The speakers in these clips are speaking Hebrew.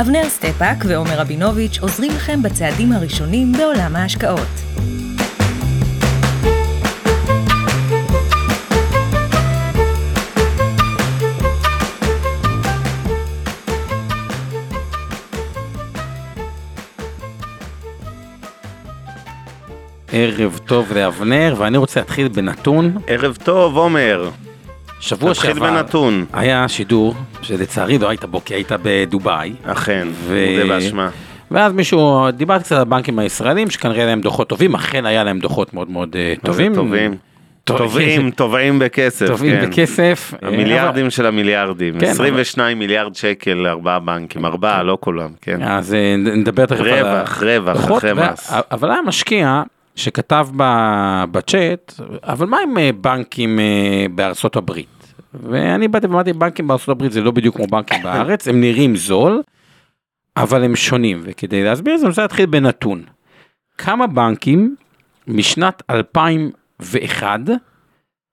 אבנר סטפאק ועומר רבינוביץ' עוזרים לכם בצעדים הראשונים בעולם ההשקעות. ערב טוב לאבנר, ואני רוצה להתחיל בנתון. ערב טוב, עומר. שבוע תתחיל שעבר בנתון. היה שידור, שלצערי לא היית בו, כי היית בדובאי. אכן, ו- מודה באשמה. ואז מישהו, דיברתי קצת על הבנקים הישראלים, שכנראה להם דוחות טובים, אכן היה להם דוחות מאוד מאוד אה, טובים. טובים. טוב- טובים, טובעים בכסף, טובים כן. בכסף. אה, המיליארדים של המיליארדים, כן, 22 מיליארד שקל לארבעה בנקים, ארבעה, לא כולם, כן. אבל- אז אה, נדבר תכף על ה- רווח, רווח, אחרי מס. אבל היה משקיע שכתב בצ'אט, אבל מה עם בנקים בארצות הברית? ואני באתי ואמרתי, בנקים בארצות הברית זה לא בדיוק כמו בנקים בארץ, הם נראים זול, אבל הם שונים, וכדי להסביר את זה אני רוצה להתחיל בנתון. כמה בנקים משנת 2001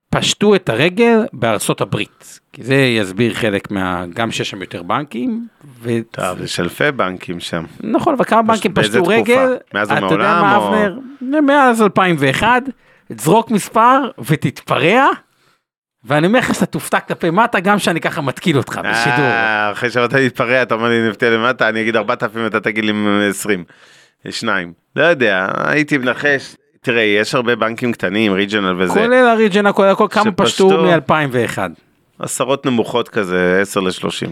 פשטו את הרגל בארצות הברית? כי זה יסביר חלק מה... גם שיש שם יותר בנקים, ו... טוב, יש אלפי בנקים שם. נכון, אבל כמה בנקים באיזה פשטו תקופה? רגל, מאז אתה יודע ומעולם, מה או- אבנר? מאז 2001, זרוק מספר ותתפרע, ואני אומר לך שאתה תופתע כלפי מטה גם שאני ככה מתקיל אותך בשידור. אה, אחרי שאמרת להתפרע, אתה אומר לי נפתיה למטה, אני אגיד 4,000 אתה תגיד לי 20. שניים. לא יודע, הייתי מנחש. תראה, יש הרבה בנקים קטנים, ריג'ונל וזה. כולל הריג'נה, כולל הכל, כמה. פשטו מ-2001. עשרות נמוכות כזה, 10 ל-30.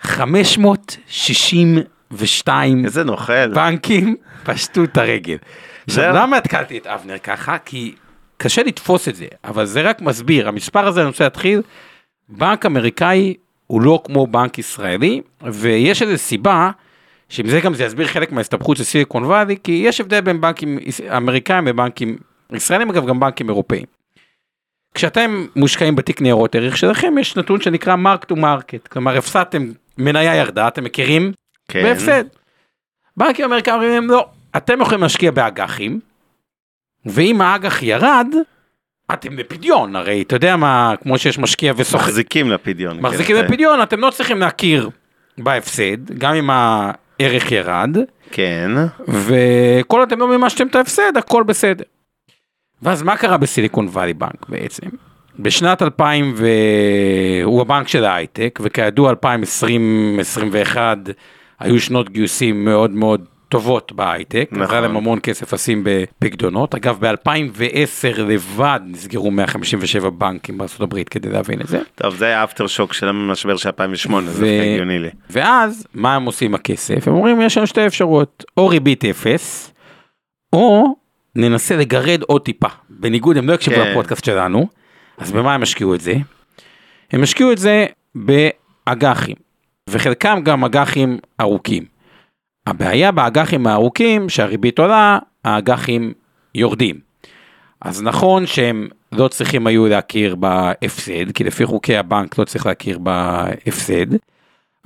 562 איזה נוכל. בנקים פשטו את הרגל. עכשיו. למה התקלתי את אבנר ככה? כי קשה לתפוס את זה, אבל זה רק מסביר, המספר הזה אני רוצה להתחיל, בנק אמריקאי הוא לא כמו בנק ישראלי, ויש איזו סיבה, שעם זה גם זה יסביר חלק מההסתבכות של סיליקון וואלי, כי יש הבדל בין בנקים אמריקאים ובנקים ישראלים, אגב גם בנקים אירופאים. כשאתם מושקעים בתיק ניירות ערך שלכם, יש נתון שנקרא mark to market, כלומר הפסדתם, מניה ירדה, אתם מכירים? כן. בהפסד. בנקים אמריקאים אומרים לא, אתם יכולים להשקיע באג"חים, ואם האג"ח ירד, אתם בפדיון, הרי אתה יודע מה, כמו שיש משקיע וסוחר, מחזיקים לפדיון. כן, מחזיקים אתה- בפדיון, אתם לא צריכים להכיר בהפסד, גם אם הערך ירד, כן. וכל אתם לא מימשתם את ההפסד, הכל בסדר. ואז מה קרה בסיליקון וואלי בנק בעצם? בשנת 2000 והוא הבנק של ההייטק, וכידוע 2020-2021 היו שנות גיוסים מאוד מאוד טובות בהייטק, נכון. היה להם המון כסף לשים בפקדונות. אגב, ב-2010 לבד נסגרו 157 בנקים הברית כדי להבין את זה. טוב, זה היה אפטר שוק של המשבר של 2008, זה ו- דווקא הגיוני לי. ואז מה הם עושים עם הכסף? הם אומרים יש לנו שתי אפשרויות, או ריבית אפס, או ננסה לגרד עוד טיפה. בניגוד, הם לא יקשיבו כן. לפודקאסט שלנו, אז במה הם השקיעו את זה? הם השקיעו את זה באג"חים, וחלקם גם אג"חים ארוכים. הבעיה באג"חים הארוכים, שהריבית עולה, האג"חים יורדים. אז נכון שהם לא צריכים היו להכיר בהפסד, כי לפי חוקי הבנק לא צריך להכיר בהפסד,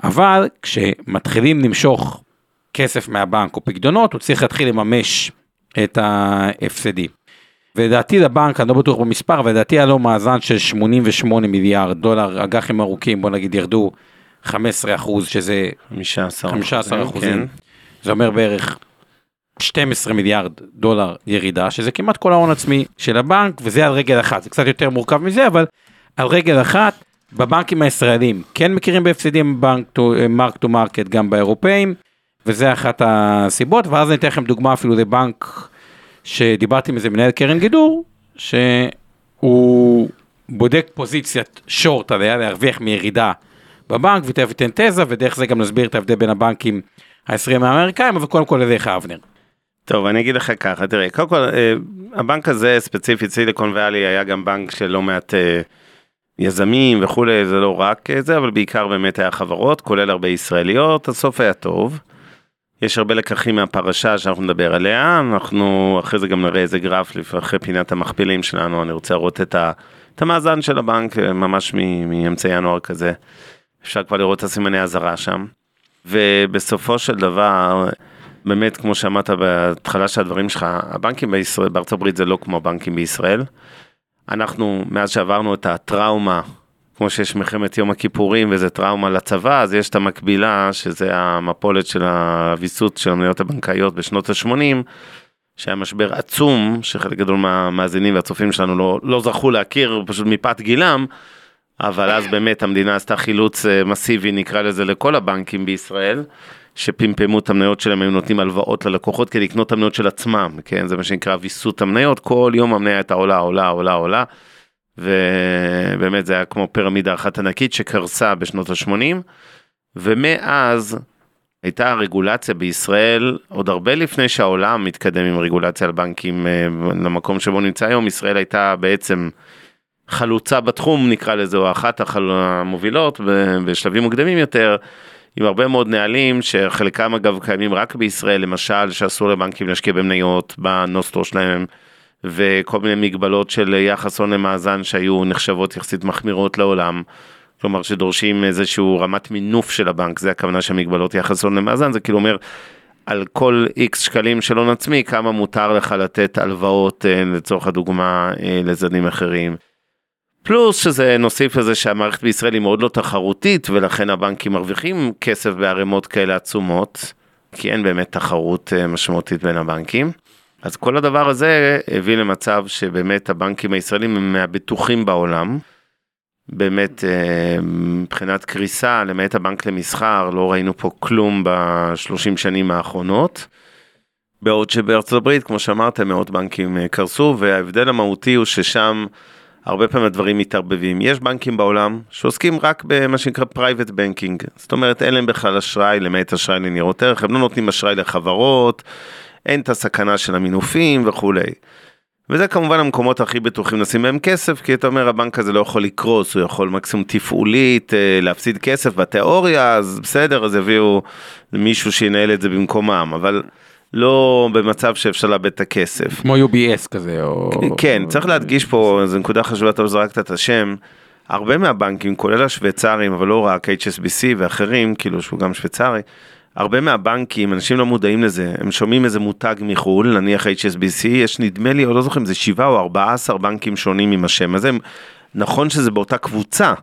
אבל כשמתחילים למשוך כסף מהבנק או פקדונות, הוא צריך להתחיל לממש את ההפסדים. ולדעתי לבנק, אני לא בטוח במספר, אבל לדעתי היה לו מאזן של 88 מיליארד דולר, אג"חים ארוכים, בוא נגיד ירדו 15 אחוז, שזה 15 15 כן. אחוזים, זה אומר בערך 12 מיליארד דולר ירידה, שזה כמעט כל ההון עצמי של הבנק, וזה על רגל אחת, זה קצת יותר מורכב מזה, אבל על רגל אחת, בבנקים הישראלים כן מכירים בהפסדים mark to market גם באירופאים, וזה אחת הסיבות, ואז אני אתן לכם דוגמה אפילו לבנק שדיברתי עם איזה מנהל קרן גידור, שהוא בודק פוזיציית short עליה, להרוויח מירידה בבנק, ותכף ייתן תזה, ודרך זה גם נסביר את ההבדל בין הבנקים ה-20 האמריקאים, אבל קודם כל אליך אבנר. טוב, אני אגיד לך ככה, תראה, קודם כל, אה, הבנק הזה ספציפית, סיליקון ואלי, היה גם בנק של לא מעט אה, יזמים וכולי, זה לא רק אה, זה, אבל בעיקר באמת היה חברות, כולל הרבה ישראליות, הסוף היה טוב. יש הרבה לקחים מהפרשה שאנחנו נדבר עליה, אנחנו אחרי זה גם נראה איזה גרף אחרי פינת המכפילים שלנו, אני רוצה לראות את, ה, את המאזן של הבנק ממש מאמצע ינואר כזה, אפשר כבר לראות את הסימני אזהרה שם. ובסופו של דבר, באמת כמו שאמרת בהתחלה של הדברים שלך, הבנקים בישראל, בארצות הברית זה לא כמו הבנקים בישראל. אנחנו, מאז שעברנו את הטראומה, כמו שיש מלחמת יום הכיפורים וזה טראומה לצבא, אז יש את המקבילה, שזה המפולת של הוויסות של המניות הבנקאיות בשנות ה-80, שהיה משבר עצום, שחלק גדול מהמאזינים והצופים שלנו לא, לא זכו להכיר, פשוט מפאת גילם, אבל אז באמת המדינה עשתה חילוץ אה, מסיבי, נקרא לזה, לכל הבנקים בישראל. שפמפמו את המניות שלהם, היו נותנים הלוואות ללקוחות כדי לקנות את המניות של עצמם, כן, זה מה שנקרא ויסות המניות, כל יום המניה הייתה עולה, עולה, עולה, עולה, ובאמת זה היה כמו פירמידה אחת ענקית שקרסה בשנות ה-80, ומאז הייתה הרגולציה בישראל, עוד הרבה לפני שהעולם מתקדם עם רגולציה על בנקים אה, למקום שבו נמצא היום, ישראל הייתה בעצם חלוצה בתחום נקרא לזה, או אחת המובילות בשלבים מוקדמים יותר. עם הרבה מאוד נהלים שחלקם אגב קיימים רק בישראל, למשל שאסור לבנקים להשקיע במניות בנוסטרו שלהם, וכל מיני מגבלות של יחס הון למאזן שהיו נחשבות יחסית מחמירות לעולם. כלומר שדורשים איזשהו רמת מינוף של הבנק, זה הכוונה של מגבלות יחס הון למאזן, זה כאילו אומר על כל איקס שקלים של הון עצמי, כמה מותר לך לתת הלוואות אה, לצורך הדוגמה אה, לזנים אחרים. פלוס שזה נוסיף לזה שהמערכת בישראל היא מאוד לא תחרותית ולכן הבנקים מרוויחים כסף בערימות כאלה עצומות, כי אין באמת תחרות אה, משמעותית בין הבנקים. אז כל הדבר הזה הביא למצב שבאמת הבנקים הישראלים הם מהבטוחים בעולם. באמת אה, מבחינת קריסה, למעט הבנק למסחר, לא ראינו פה כלום בשלושים שנים האחרונות. בעוד שבארצות הברית, כמו שאמרת, מאות בנקים אה, קרסו, וההבדל המהותי הוא ששם הרבה פעמים הדברים מתערבבים. יש בנקים בעולם שעוסקים רק במה שנקרא private banking, זאת אומרת אין להם בכלל אשראי למעט אשראי לניירות ערך, הם לא נותנים אשראי לחברות, אין את הסכנה של המינופים וכולי. וזה כמובן המקומות הכי בטוחים לשים בהם כסף, כי אתה אומר הבנק הזה לא יכול לקרוס, הוא יכול מקסימום תפעולית אה, להפסיד כסף בתיאוריה, אז בסדר, אז יביאו מישהו שינהל את זה במקומם, אבל לא במצב שאפשר לאבד את הכסף. כמו UBS כזה או... כן, צריך להדגיש פה, זו נקודה חשובה, אתה זרקת את השם. הרבה מהבנקים, כולל השוויצרים, אבל לא רק HSBC ואחרים, כאילו שהוא גם שוויצרי, הרבה מהבנקים, אנשים לא מודעים לזה, הם שומעים איזה מותג מחו"ל, נניח HSBC, יש נדמה לי, או לא זוכר אם זה שבעה או ארבעה עשר בנקים שונים עם השם הזה, נכון שזה באותה קבוצה,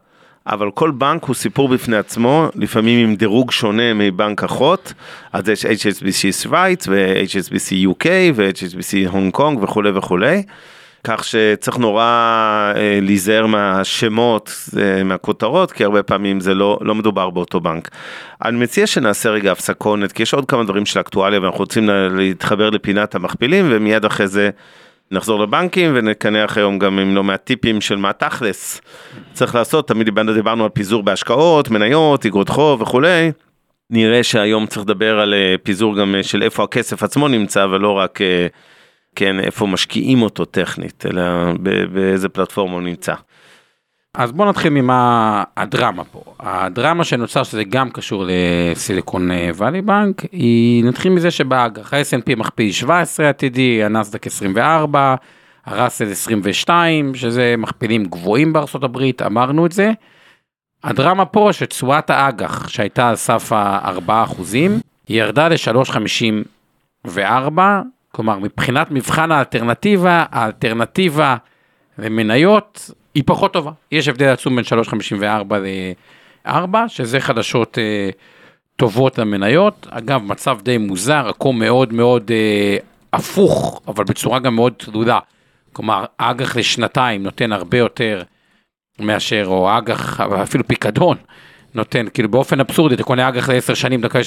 אבל כל בנק הוא סיפור בפני עצמו, לפעמים עם דירוג שונה מבנק אחות, אז יש HSBC שווייץ ו-HSBC UK ו-HSBC הונג קונג וכולי וכולי. כך שצריך נורא אה, להיזהר מהשמות, אה, מהכותרות, כי הרבה פעמים זה לא, לא מדובר באותו בנק. אני מציע שנעשה רגע הפסקונת, כי יש עוד כמה דברים של אקטואליה ואנחנו רוצים להתחבר לפינת המכפילים, ומיד אחרי זה נחזור לבנקים ונקנח היום גם עם לא מעט טיפים של מה תכלס צריך לעשות, תמיד דיברנו על פיזור בהשקעות, מניות, אגרות חוב וכולי. נראה שהיום צריך לדבר על אה, פיזור גם אה, של איפה הכסף עצמו נמצא ולא רק אה, כן איפה משקיעים אותו טכנית אלא באיזה פלטפורמה הוא נמצא. אז בוא נתחיל ממה הדרמה פה. הדרמה שנוצר שזה גם קשור לסיליקון וואלי בנק, היא נתחיל מזה שבאג"ח ה-S&P מכפיל 17 עתידי, הנסדק 24, הראסל 22, שזה מכפילים גבוהים הברית, אמרנו את זה. הדרמה פה שתשואת האג"ח שהייתה על סף ה-4 אחוזים, היא ירדה ל-3.54, כלומר מבחינת מבחן האלטרנטיבה, האלטרנטיבה למניות היא פחות טובה. יש הבדל עצום בין 3.54 ל-4, שזה חדשות אה, טובות למניות. אגב, מצב די מוזר, הכל מאוד מאוד אה, הפוך, אבל בצורה גם מאוד תלולה. כלומר, אג"ח לשנתיים נותן הרבה יותר מאשר, או אג"ח, אפילו פיקדון, נותן, כאילו באופן אבסורדי, אתה קונה אג"ח לעשר שנים, קונה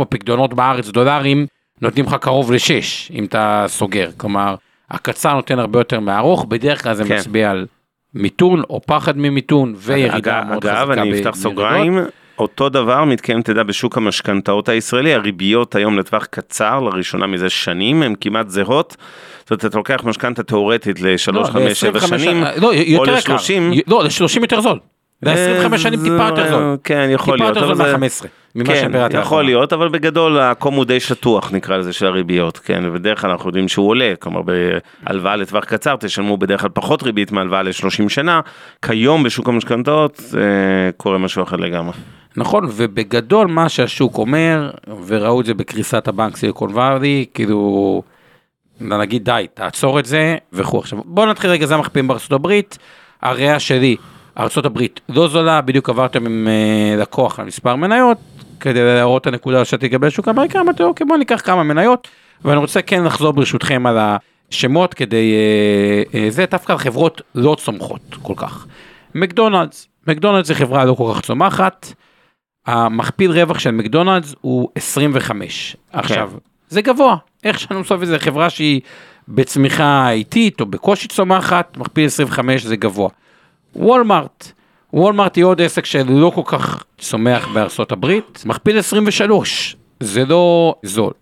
6.54, פיקדונות בארץ, דולרים, נותנים לך קרוב לשש, אם אתה סוגר. כלומר, הקצר נותן הרבה יותר מהארוך, בדרך כלל זה כן. מצביע על מיתון או פחד ממיתון וירידה מאוד אגב, חזקה. אגב, אני אפתח סוגריים, אותו דבר מתקיים, יודע, בשוק המשכנתאות הישראלי, הריביות היום לטווח קצר, לראשונה מזה שנים, הן כמעט זהות. זאת אומרת, אתה לוקח משכנתה תאורטית ל-3, 5, 7 שנים, לא, או ל-30. לא, ל-30 יותר זול. זה 25 שנים טיפה יותר זול. כן, יכול טיפה להיות. יותר אבל זול זה- מה-15. ממה כן, יכול. להיות, אבל בגדול הקום הוא די שטוח נקרא לזה של הריביות, כן, ובדרך כלל אנחנו יודעים שהוא עולה, כלומר בהלוואה לטווח קצר תשלמו בדרך כלל פחות ריבית מהלוואה ל-30 שנה, כיום בשוק המשכנתאות זה קורה משהו אחר לגמרי. נכון, ובגדול מה שהשוק אומר, וראו את זה בקריסת הבנק סיליקון ואלי, כאילו, נגיד די, תעצור את זה, וכו'. עכשיו, בואו נתחיל רגע, זה המחפיאים בארצות הברית, הראייה שלי, הברית לא זולה, בדיוק עברתם עם אה, לקוח על מספר מניות, כדי להראות את הנקודה שאתה לגבי השוק האמריקאי, אמרתי, אוקיי, בואו ניקח כמה מניות, ואני רוצה כן לחזור ברשותכם על השמות, כדי, אה, אה, זה דווקא על חברות לא צומחות כל כך. מקדונלדס, מקדונלדס זה חברה לא כל כך צומחת, המכפיל רווח של מקדונלדס הוא 25. עכשיו, זה גבוה, איך שאני מסוף את זה, חברה שהיא בצמיחה איטית או בקושי צומחת, מכפיל 25 זה גבוה. וולמארט, וולמארט היא עוד עסק שלא כל כך צומח בארצות הברית, מכפיל 23, זה לא זול.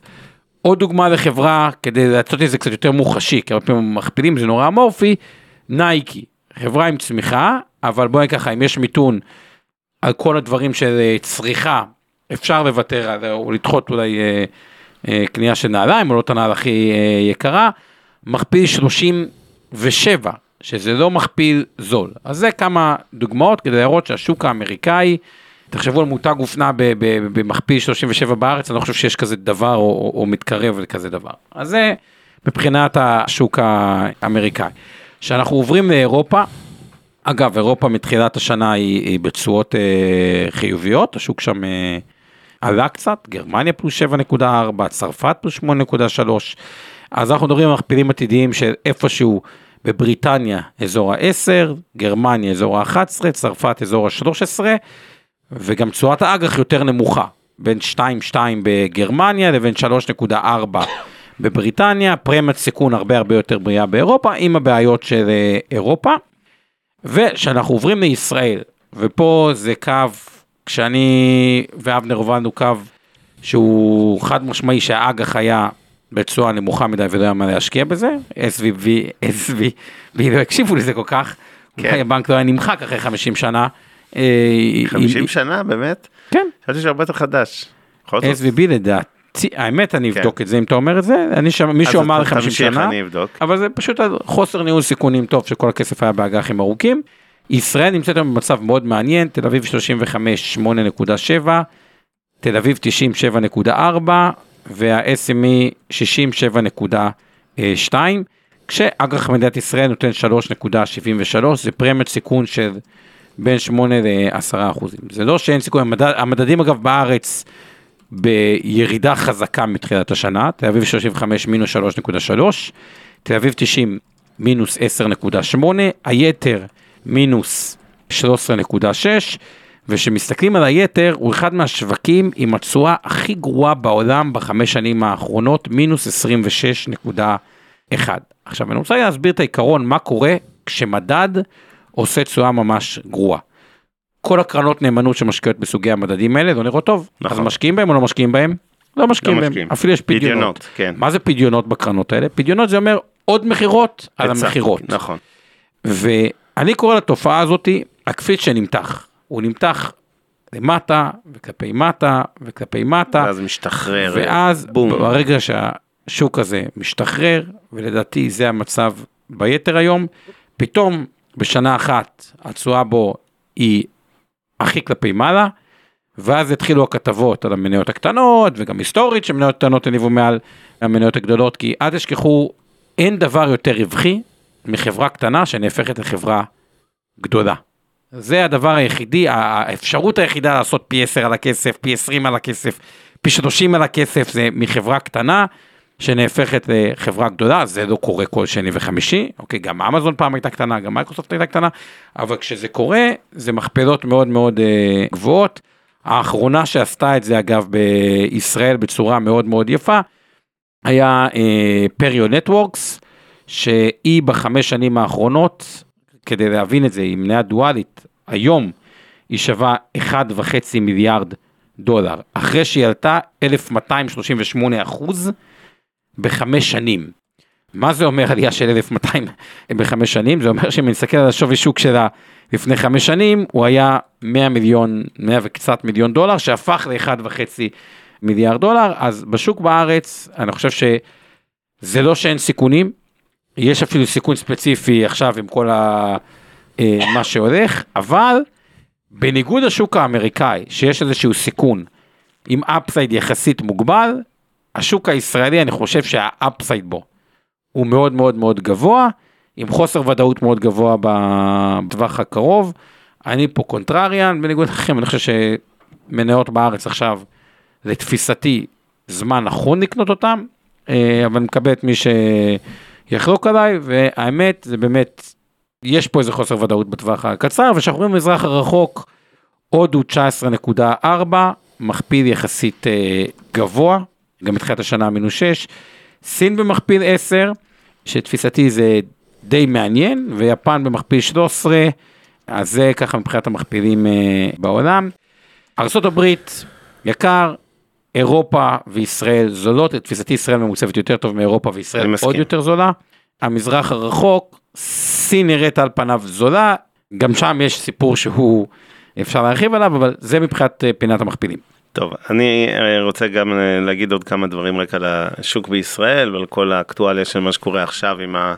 עוד דוגמה לחברה, כדי לעשות את זה קצת יותר מוחשי, כי הרבה פעמים מכפילים זה נורא אמורפי, נייקי, חברה עם צמיחה, אבל בואי ככה, אם יש מיתון על כל הדברים של אה, צריכה, אפשר לוותר על, או לדחות אולי אה, אה, קנייה של נעליים, או לא את הנעל הכי אה, יקרה, מכפיל 37, שזה לא מכפיל זול. אז זה כמה דוגמאות כדי להראות שהשוק האמריקאי, תחשבו על מותג אופנה במכפיל 37 בארץ, אני לא חושב שיש כזה דבר או, או מתקרב לכזה דבר. אז זה מבחינת השוק האמריקאי. כשאנחנו עוברים לאירופה, אגב, אירופה מתחילת השנה היא, היא בתשואות אה, חיוביות, השוק שם אה, עלה קצת, גרמניה פלוס 7.4, צרפת פלוס 8.3, אז אנחנו מדברים על מכפילים עתידיים של איפשהו בבריטניה אזור ה-10, גרמניה אזור ה-11, צרפת אזור ה-13, וגם תשואת האג"ח יותר נמוכה, בין 2.2 בגרמניה לבין 3.4 בבריטניה, פרמיית סיכון הרבה הרבה יותר בריאה באירופה, עם הבעיות של אה, אירופה. וכשאנחנו עוברים לישראל, ופה זה קו, כשאני ואבנר הובלנו קו שהוא חד משמעי שהאג"ח היה בתשואה נמוכה מדי ולא היה מה להשקיע בזה, SVB, SVB, לא הקשיבו לזה כל כך, כן. הבנק לא היה נמחק אחרי 50 שנה. אה, 50 עם- שנה באמת? כן, חשבתי שהרבה יותר חדש. SVB לדעתי, האמת אני כן. אבדוק את זה אם אתה אומר את זה, אני שם, מישהו אמר לי אתה 50 תמשיך, שנה. אבל זה פשוט חוסר ניהול סיכונים טוב שכל הכסף היה באג"חים ארוכים. ישראל נמצאת היום במצב מאוד מעניין, תל אביב 35 8.7, תל אביב 90 7.4 וה-SME 60 7.2, כשאג"ח מדינת ישראל נותן 3.73, זה פרמיית סיכון של בין 8 ל-10 אחוזים. זה לא שאין סיכוי, המדד, המדדים אגב בארץ בירידה חזקה מתחילת השנה, תל אביב 35 מינוס 3.3, תל אביב 90 מינוס 10.8, היתר מינוס 13.6, וכשמסתכלים על היתר, הוא אחד מהשווקים עם התשואה הכי גרועה בעולם בחמש שנים האחרונות, מינוס 26.1. עכשיו אני רוצה להסביר את העיקרון, מה קורה כשמדד עושה תשואה ממש גרועה. כל הקרנות נאמנות שמשקיעות בסוגי המדדים האלה, לא נראות טוב. נכון. אז משקיעים בהם או לא משקיעים בהם? לא משקיעים לא בהם. משקיעים. אפילו יש פדיונות. פדיונות, כן. מה זה פדיונות בקרנות האלה? פדיונות זה אומר עוד מכירות על המכירות. נכון. ואני קורא לתופעה הזאתי הקפיץ שנמתח. הוא נמתח למטה וכלפי מטה וכלפי מטה. ואז משתחרר. ואז בום. ברגע שהשוק הזה משתחרר, ולדעתי זה המצב ביתר היום, פתאום בשנה אחת התשואה בו היא הכי כלפי מעלה, ואז התחילו הכתבות על המניות הקטנות, וגם היסטורית שמניות קטנות הניבו מעל המניות הגדולות, כי אל תשכחו, אין דבר יותר רווחי מחברה קטנה שנהפכת לחברה גדולה. זה הדבר היחידי, האפשרות היחידה לעשות פי 10 על הכסף, פי 20 על הכסף, פי 30 על הכסף, זה מחברה קטנה שנהפכת לחברה גדולה, זה לא קורה כל שני וחמישי, אוקיי, גם אמזון פעם הייתה קטנה, גם מייקרוסופט הייתה קטנה, אבל כשזה קורה, זה מכפלות מאוד מאוד אה, גבוהות. האחרונה שעשתה את זה אגב בישראל בצורה מאוד מאוד יפה, היה אה, פריו נטוורקס, שהיא בחמש שנים האחרונות, כדי להבין את זה, היא מניה דואלית, היום היא שווה 1.5 מיליארד דולר, אחרי שהיא עלתה 1238 אחוז בחמש שנים. מה זה אומר עלייה של 1,200 בחמש שנים? זה אומר שאם נסתכל על השווי שוק שלה לפני חמש שנים, הוא היה 100 מיליון, 100 וקצת מיליון דולר, שהפך ל-1.5 מיליארד דולר, אז בשוק בארץ, אני חושב שזה לא שאין סיכונים, יש אפילו סיכון ספציפי עכשיו עם כל ה... אה, מה שהולך, אבל בניגוד לשוק האמריקאי, שיש איזשהו סיכון עם אפסייד יחסית מוגבל, השוק הישראלי, אני חושב שה upside בו הוא מאוד מאוד מאוד גבוה, עם חוסר ודאות מאוד גבוה בטווח הקרוב. אני פה contrarian, בניגוד לכם, אני חושב שמניות בארץ עכשיו, לתפיסתי, זמן נכון לקנות אותם, אה, אבל אני מקבל את מי שיחלוק עליי, והאמת, זה באמת, יש פה איזה חוסר ודאות בטווח הקצר, וכשאנחנו רואים במזרח הרחוק, הודו 19.4, מכפיל יחסית אה, גבוה, גם בתחילת השנה מינוס 6, סין במכפיל 10, שתפיסתי זה די מעניין, ויפן במכפיל 13, אז זה ככה מבחינת המכפילים אה, בעולם. ארה"ב יקר, אירופה וישראל זולות, לתפיסתי ישראל ממוצבת יותר טוב מאירופה וישראל עוד יותר זולה. המזרח הרחוק, סין נראית על פניו זולה, גם שם יש סיפור שהוא אפשר להרחיב עליו, אבל זה מבחינת אה, פינת המכפילים. טוב, אני אה, רוצה גם אה, להגיד עוד כמה דברים רק על השוק בישראל ועל כל האקטואליה של מה שקורה עכשיו עם ה...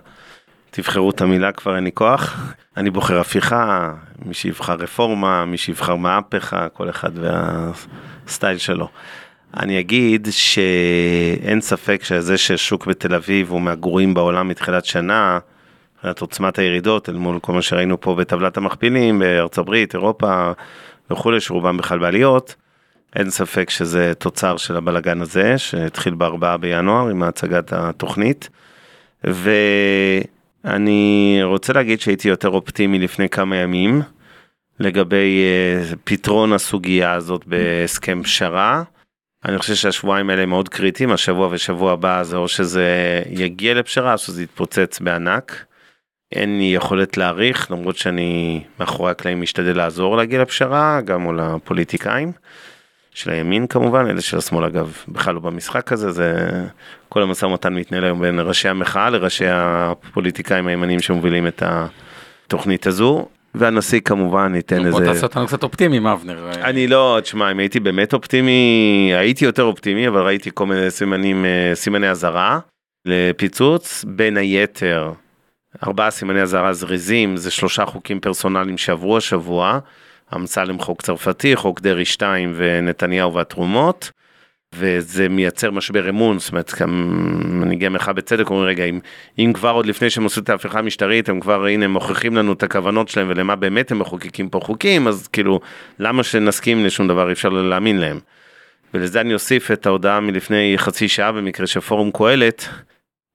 תבחרו את המילה כבר אין לי כוח. אני בוחר הפיכה, מי שיבחר רפורמה, מי שיבחר מהפכה, כל אחד והסטייל שלו. אני אגיד שאין ספק שזה ששוק בתל אביב הוא מהגרועים בעולם מתחילת שנה, מבחינת עוצמת הירידות אל מול כל מה שראינו פה בטבלת המכפילים בארצות הברית, אירופה וכולי, שרובם בכלל בעליות. אין ספק שזה תוצר של הבלגן הזה, שהתחיל בארבעה בינואר עם הצגת התוכנית. ואני רוצה להגיד שהייתי יותר אופטימי לפני כמה ימים לגבי uh, פתרון הסוגיה הזאת בהסכם פשרה. אני חושב שהשבועיים האלה מאוד קריטיים, השבוע ושבוע הבא זה או שזה יגיע לפשרה או שזה יתפוצץ בענק. אין לי יכולת להעריך, למרות שאני מאחורי הקלעים משתדל לעזור להגיע לפשרה, גם מול הפוליטיקאים. של הימין כמובן, אלה של השמאל אגב בכלל לא במשחק הזה, זה כל המשא ומתן מתנהל היום בין ראשי המחאה לראשי הפוליטיקאים הימניים שמובילים את התוכנית הזו. והנשיא כמובן ייתן איזה... בוא תעשה אותנו קצת אופטימיים אבנר. אני לא, תשמע, אם הייתי באמת אופטימי, הייתי יותר אופטימי, אבל ראיתי כל מיני סימנים, אה, סימני אזהרה לפיצוץ, בין היתר, ארבעה סימני אזהרה זריזים, זה שלושה חוקים פרסונליים שעברו השבוע, אמסלם חוק צרפתי, חוק דרעי 2 ונתניהו והתרומות. וזה מייצר משבר אמון, זאת אומרת, מנהיגי המחאה בצדק אומרים, רגע, אם, אם כבר עוד לפני שהם עשו את ההפיכה המשטרית, הם כבר, הנה, הם מוכיחים לנו את הכוונות שלהם ולמה באמת הם מחוקקים פה חוקים, אז כאילו, למה שנסכים לשום דבר, אי אפשר להאמין להם. ולזה אני אוסיף את ההודעה מלפני חצי שעה במקרה של פורום קהלת.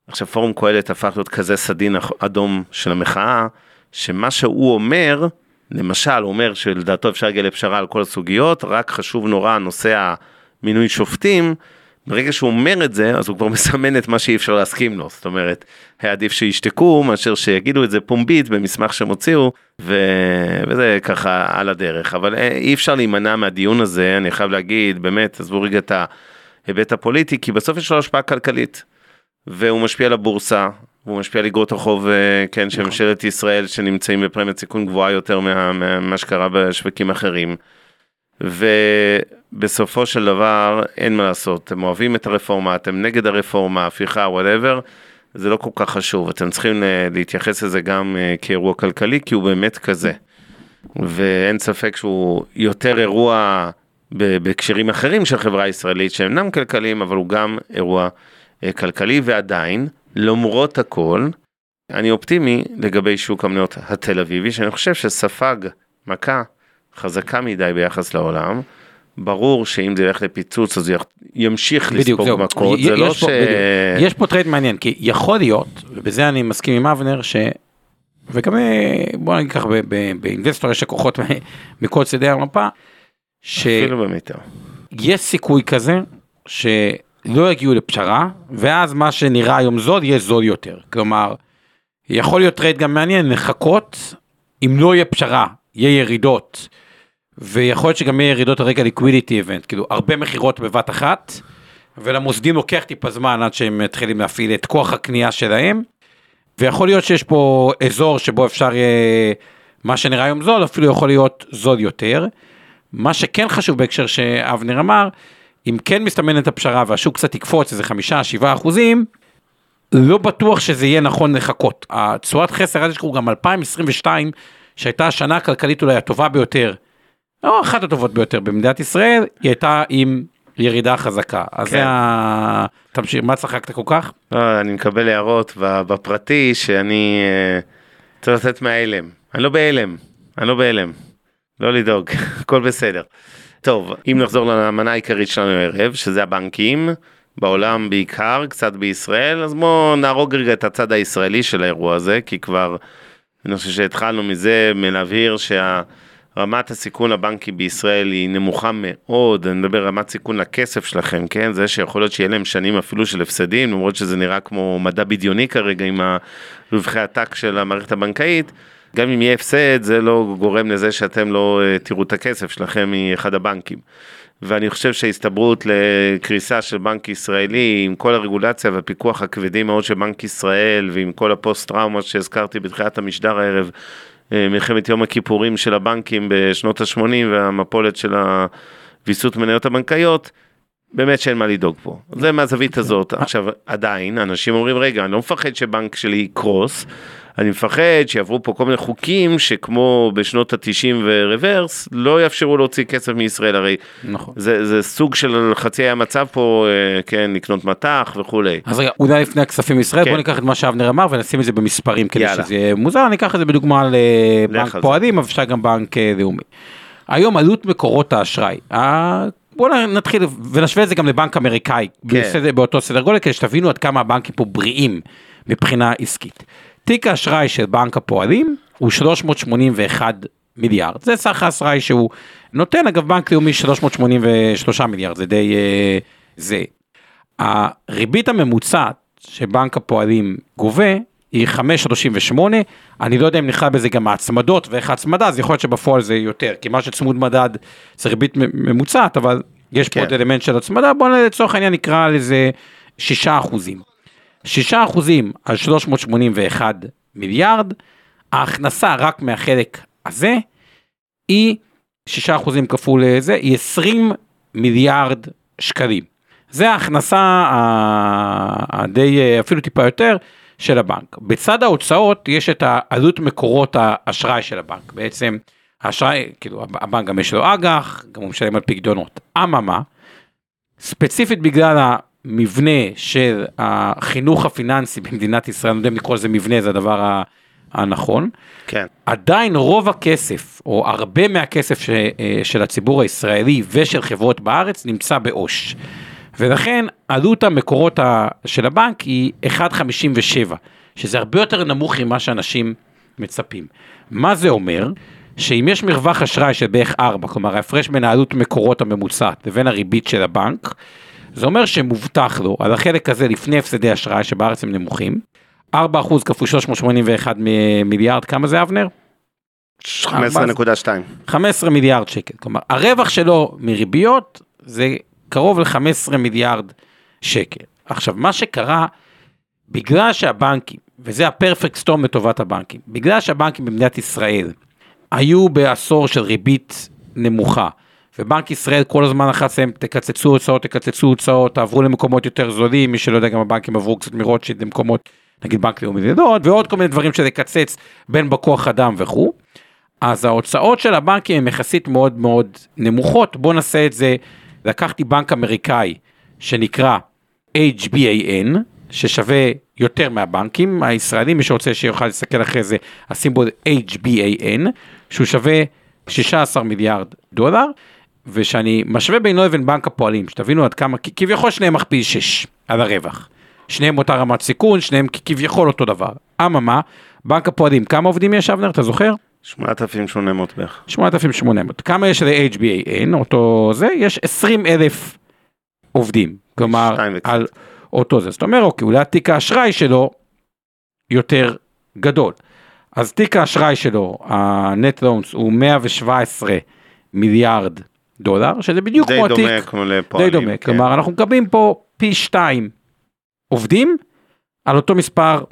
עכשיו, פורום קהלת הפך להיות כזה סדין אדום של המחאה, שמה שהוא אומר, למשל, הוא אומר שלדעתו אפשר להגיע לפשרה על כל הסוגיות, רק חשוב נורא נושא המינוי שופטים, ברגע שהוא אומר את זה, אז הוא כבר מסמן את מה שאי אפשר להסכים לו, זאת אומרת, היה עדיף שישתקו מאשר שיגידו את זה פומבית במסמך שהם הוציאו, ו... וזה ככה על הדרך, אבל אה, אי אפשר להימנע מהדיון הזה, אני חייב להגיד, באמת, עזבו רגע את ההיבט הפוליטי, כי בסוף יש לו השפעה כלכלית, והוא משפיע על הבורסה, והוא משפיע על אגרות החוב, אה, כן, של נכון. ממשלת ישראל שנמצאים בפרמיית סיכון גבוהה יותר ממה מה שקרה בשווקים אחרים. ובסופו של דבר אין מה לעשות, אתם אוהבים את הרפורמה, אתם נגד הרפורמה, הפיכה, וואטאבר, זה לא כל כך חשוב, אתם צריכים אה, להתייחס לזה גם אה, כאירוע כלכלי, כי הוא באמת כזה. ואין ספק שהוא יותר אירוע בהקשרים אחרים של חברה הישראלית שאינם כלכליים, אבל הוא גם אירוע כלכלי, ועדיין, למרות הכל, אני אופטימי לגבי שוק המניות התל אביבי, שאני חושב שספג מכה חזקה מדי ביחס לעולם. ברור שאם זה ילך לפיצוץ אז ימשיך בדיוק, לספוג מכות, זה לא ש... בדיוק. יש פה trade מעניין, כי יכול להיות, ובזה אני מסכים עם אבנר, ש... וגם אה, בוא נגיד ככה, באינבסטור יש לקוחות מכל צדי המפה, ש... אפילו במיטב. יש סיכוי כזה, ש... לא יגיעו לפשרה, ואז מה שנראה היום זול יהיה זול יותר. כלומר, יכול להיות trade גם מעניין, לחכות, אם לא יהיה פשרה, יהיה ירידות, ויכול להיות שגם יהיה ירידות על רקע liquidity event, כאילו הרבה מכירות בבת אחת, ולמוסדים לוקח טיפה זמן עד שהם מתחילים להפעיל את כוח הקנייה שלהם. ויכול להיות שיש פה אזור שבו אפשר יהיה, מה שנראה היום זול, אפילו יכול להיות זול יותר. מה שכן חשוב בהקשר שאבנר אמר, אם כן מסתמנת הפשרה והשוק קצת יקפוץ איזה חמישה, שבעה אחוזים, לא בטוח שזה יהיה נכון לחכות. התשואת חסר, אל תשכחו גם 2022, שהייתה השנה הכלכלית אולי הטובה ביותר, או אחת הטובות ביותר במדינת ישראל, היא הייתה עם ירידה חזקה. אז כן. זה ה... תמשיך, מה צחקת כל כך? לא, אני מקבל הערות בפרטי שאני אה, צריך לצאת מההלם. אני לא בהלם, אני לא בהלם. לא לדאוג, הכל בסדר. טוב, אם נחזור למנה העיקרית שלנו הערב, שזה הבנקים, בעולם בעיקר, קצת בישראל, אז בואו נהרוג רגע את הצד הישראלי של האירוע הזה, כי כבר, אני חושב שהתחלנו מזה, מלהבהיר שהרמת הסיכון לבנקים בישראל היא נמוכה מאוד, אני מדבר רמת סיכון לכסף שלכם, כן? זה שיכול להיות שיהיה להם שנים אפילו של הפסדים, למרות שזה נראה כמו מדע בדיוני כרגע עם רווחי עתק של המערכת הבנקאית. גם אם יהיה הפסד, זה לא גורם לזה שאתם לא אה, תראו את הכסף שלכם מאחד הבנקים. ואני חושב שההסתברות לקריסה של בנק ישראלי, עם כל הרגולציה והפיקוח הכבדים מאוד של בנק ישראל, ועם כל הפוסט טראומה שהזכרתי בתחילת המשדר הערב, מלחמת יום הכיפורים של הבנקים בשנות ה-80 והמפולת של הוויסות מניות הבנקאיות, באמת שאין מה לדאוג פה. זה מהזווית הזאת. עכשיו, עדיין, אנשים אומרים, רגע, אני לא מפחד שבנק שלי יקרוס, אני מפחד שיעברו פה כל מיני חוקים שכמו בשנות ה-90 ורוורס, לא יאפשרו להוציא כסף מישראל, הרי נכון. זה, זה סוג של חצי היה מצב פה, אה, כן, לקנות מטח וכולי. אז רגע, אולי לפני הכספים מישראל, כן. בוא ניקח את מה שאבנר אמר ונשים את זה במספרים כדי יאללה. שזה יהיה מוזר, ניקח את זה בדוגמה לבנק זה. פועלים, אבל אפשר גם בנק אה, לאומי. היום עלות מקורות האשראי, ה- בוא נתחיל ונשווה את זה גם לבנק אמריקאי, כן. בסדר, באותו סדר גודל, כדי שתבינו עד כמה הבנקים פה בריאים מבחינה עסקית. תיק האשראי של בנק הפועלים הוא 381 מיליארד, זה סך האשראי שהוא נותן, אגב בנק לאומי 383 מיליארד, זה די אה, זה. הריבית הממוצעת שבנק הפועלים גובה היא 5.38, אני לא יודע אם נכלל בזה גם ההצמדות ואיך ההצמדה, אז יכול להיות שבפועל זה יותר, כי מה שצמוד מדד זה ריבית ממוצעת, אבל יש פה כן. עוד אלמנט של הצמדה, בואו לצורך העניין נקרא לזה 6 אחוזים. 6 אחוזים על 381 מיליארד, ההכנסה רק מהחלק הזה היא 6 אחוזים כפול זה, היא 20 מיליארד שקלים. זה ההכנסה הדי, אפילו טיפה יותר, של הבנק. בצד ההוצאות יש את העלות מקורות האשראי של הבנק. בעצם האשראי, כאילו הבנק גם יש לו אג"ח, גם הוא משלם על פקדונות. אממה, ספציפית בגלל המבנה של החינוך הפיננסי במדינת ישראל, אני לא יודע אם לקרוא לזה מבנה, זה הדבר הנכון. כן. עדיין רוב הכסף, או הרבה מהכסף ש, אה, של הציבור הישראלי ושל חברות בארץ נמצא בעו"ש. ולכן עלות המקורות של הבנק היא 1.57, שזה הרבה יותר נמוך ממה שאנשים מצפים. מה זה אומר? שאם יש מרווח אשראי של בערך 4, כלומר ההפרש בין העלות מקורות הממוצעת לבין הריבית של הבנק, זה אומר שמובטח לו על החלק הזה לפני הפסדי אשראי שבארץ הם נמוכים, 4% כפול 381 מ- מיליארד, כמה זה אבנר? 15.2. 15 מיליארד שקל. כלומר, הרווח שלו מריביות זה קרוב ל-15 מיליארד שקל. עכשיו, מה שקרה, בגלל שהבנקים, וזה הפרפקט סטורם לטובת הבנקים, בגלל שהבנקים במדינת ישראל היו בעשור של ריבית נמוכה, ובנק ישראל כל הזמן לחץ להם, תקצצו הוצאות, תקצצו הוצאות, תעברו למקומות יותר זולים, מי שלא יודע, גם הבנקים עברו קצת מרוטשילד למקומות, נגיד בנק לאומי לידות, ועוד כל מיני דברים שזה יקצץ בין בכוח אדם וכו'. אז ההוצאות של הבנקים הן יחסית מאוד מאוד נמוכות. בואו נעשה את זה, לקחתי בנק אמריקאי שנקרא HBAN, ששווה יותר מהבנקים הישראלים, מי שרוצה שיוכל להסתכל אחרי זה, הסימבול HBAN, שהוא שווה 16 מיליארד דולר, ושאני משווה בינו לבין בנק הפועלים, שתבינו עד כמה, כביכול שניהם מכפיל 6 על הרווח. שניהם אותה רמת סיכון, שניהם כביכול אותו דבר. אממה, בנק הפועלים, כמה עובדים יש אבנר, אתה זוכר? 8,800 בערך. 8,800. כמה יש ל-HBAN, אותו זה? יש 20 אלף עובדים. כלומר. על אותו זה. זאת אומרת, אוקיי, אולי תיק האשראי שלו יותר גדול. אז תיק האשראי שלו, ה-net loans, הוא 117 מיליארד דולר, שזה בדיוק די כמו התיק. דומה כמו לפועלים. די דומה, כן. כלומר אנחנו מקבלים פה פי שתיים עובדים על אותו מספר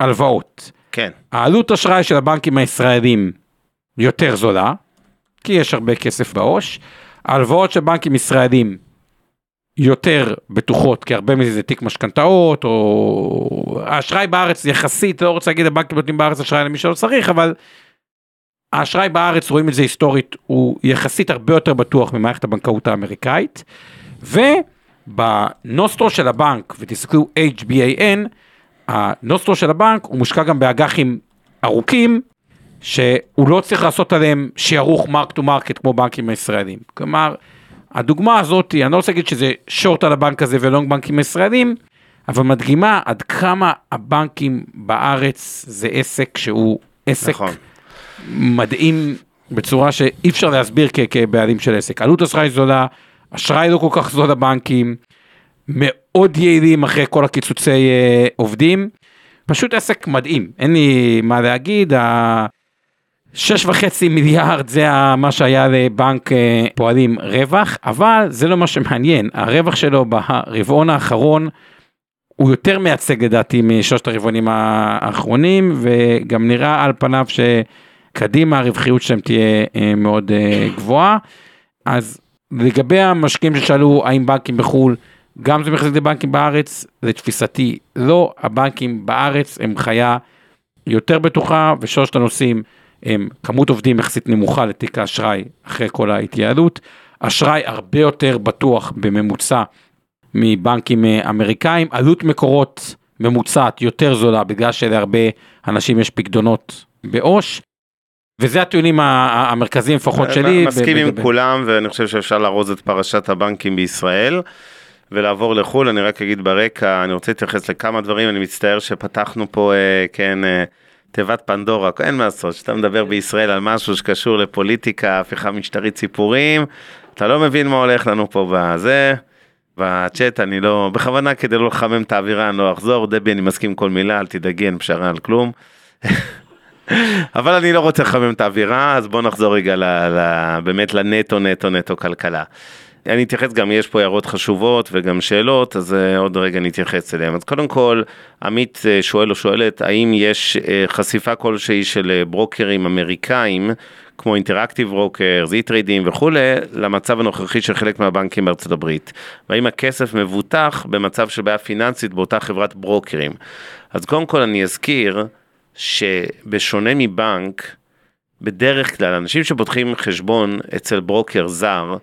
הלוואות. כן, העלות אשראי של הבנקים הישראלים יותר זולה, כי יש הרבה כסף בעו"ש. ההלוואות של בנקים ישראלים יותר בטוחות, כי הרבה מזה זה תיק משכנתאות, או האשראי בארץ יחסית, לא רוצה להגיד הבנקים נותנים בארץ אשראי למי שלא צריך, אבל האשראי בארץ, רואים את זה היסטורית, הוא יחסית הרבה יותר בטוח ממערכת הבנקאות האמריקאית, ובנוסטרו של הבנק, ותסתכלו HBAN, הנוסטרו של הבנק הוא מושקע גם באג"חים ארוכים, שהוא לא צריך לעשות עליהם שערוך mark to market כמו בנקים הישראלים. כלומר, הדוגמה הזאת, אני לא רוצה להגיד שזה שורט על הבנק הזה ולונג בנקים ישראלים, אבל מדגימה עד כמה הבנקים בארץ זה עסק שהוא עסק נכון. מדהים בצורה שאי אפשר להסביר כ- כבעלים של עסק. עלות אשראי זולה, אשראי לא כל כך זול לבנקים, מאוד יעילים אחרי כל הקיצוצי אה, עובדים, פשוט עסק מדהים, אין לי מה להגיד, ה... שש וחצי מיליארד זה מה שהיה לבנק אה, פועלים רווח, אבל זה לא מה שמעניין, הרווח שלו ברבעון האחרון הוא יותר מייצג לדעתי משלושת הרבעונים האחרונים, וגם נראה על פניו שקדימה הרווחיות שלהם תהיה אה, מאוד אה, גבוהה. אז לגבי המשקיעים ששאלו האם בנקים בחו"ל, גם זה מחזיק לבנקים בארץ, לתפיסתי לא, הבנקים בארץ הם חיה יותר בטוחה, ושלושת הנושאים הם כמות עובדים יחסית נמוכה לתיק האשראי אחרי כל ההתייעלות, אשראי הרבה יותר בטוח בממוצע מבנקים אה, אמריקאים, עלות מקורות ממוצעת יותר זולה בגלל שלהרבה אנשים יש פקדונות בעו"ש. וזה הטיעונים המרכזיים לפחות שלי. אה, מסכים עם כולם, ואני חושב שאפשר לארוז את פרשת הבנקים בישראל. ולעבור לחו"ל, אני רק אגיד ברקע, אני רוצה להתייחס לכמה דברים, אני מצטער שפתחנו פה, אה, כן, אה, תיבת פנדורה, אין מה לעשות, כשאתה מדבר בישראל על משהו שקשור לפוליטיקה, הפיכה משטרית סיפורים, אתה לא מבין מה הולך לנו פה בזה. בצ'אט אני לא, בכוונה כדי לא לחמם את האווירה אני לא אחזור, דבי אני מסכים כל מילה, אל תדאגי, אין פשרה על כלום. אבל אני לא רוצה לחמם את האווירה, אז בוא נחזור רגע ל, ל, באמת לנטו נטו נטו כלכלה. אני אתייחס גם, יש פה הערות חשובות וגם שאלות, אז אה, עוד רגע נתייחס אליהן. אז קודם כל, עמית אה, שואל או שואלת, האם יש אה, חשיפה כלשהי של ברוקרים אמריקאים, כמו Interactive Broker, זי טריידים וכולי, למצב הנוכחי של חלק מהבנקים בארצות הברית? והאם הכסף מבוטח במצב של בעיה פיננסית באותה חברת ברוקרים? אז קודם כל אני אזכיר, שבשונה מבנק, בדרך כלל אנשים שפותחים חשבון אצל ברוקר זר,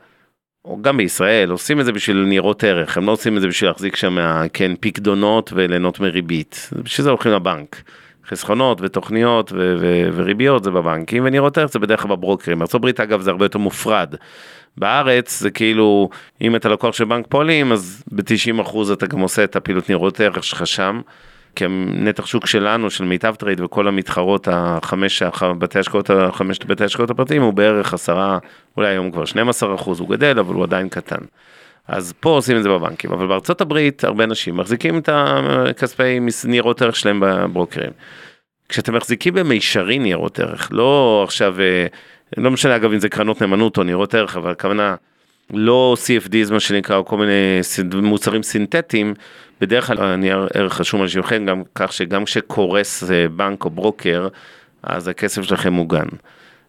או גם בישראל, עושים את זה בשביל ניירות ערך, הם לא עושים את זה בשביל להחזיק שם, כן, פיקדונות וליהנות מריבית, בשביל זה הולכים לבנק. חסכונות ותוכניות ו- ו- וריביות זה בבנקים, וניירות ערך זה בדרך כלל בברוקרים. הברית אגב זה הרבה יותר מופרד. בארץ זה כאילו, אם אתה לקוח של בנק פועלים, אז ב-90% אתה גם עושה את הפעילות ניירות ערך שלך שם. כי הנתח שוק שלנו, של מיטב טרייד וכל המתחרות החמש, הח- בתי השקעות, החמשת בתי השקעות הפרטיים הוא בערך עשרה, אולי היום כבר 12 אחוז, הוא גדל, אבל הוא עדיין קטן. אז פה עושים את זה בבנקים, אבל בארצות הברית הרבה אנשים מחזיקים את הכספי ניירות ערך שלהם בברוקרים. כשאתם מחזיקים במישרין ניירות ערך, לא עכשיו, אה, לא משנה אגב אם זה קרנות נאמנות או ניירות ערך, אבל הכוונה לא CFDs מה שנקרא, או כל מיני מוצרים סינתטיים, בדרך כלל הנייר ערך רשום על שמכם, גם כך שגם כשקורס אה, בנק או ברוקר, אז הכסף שלכם מוגן.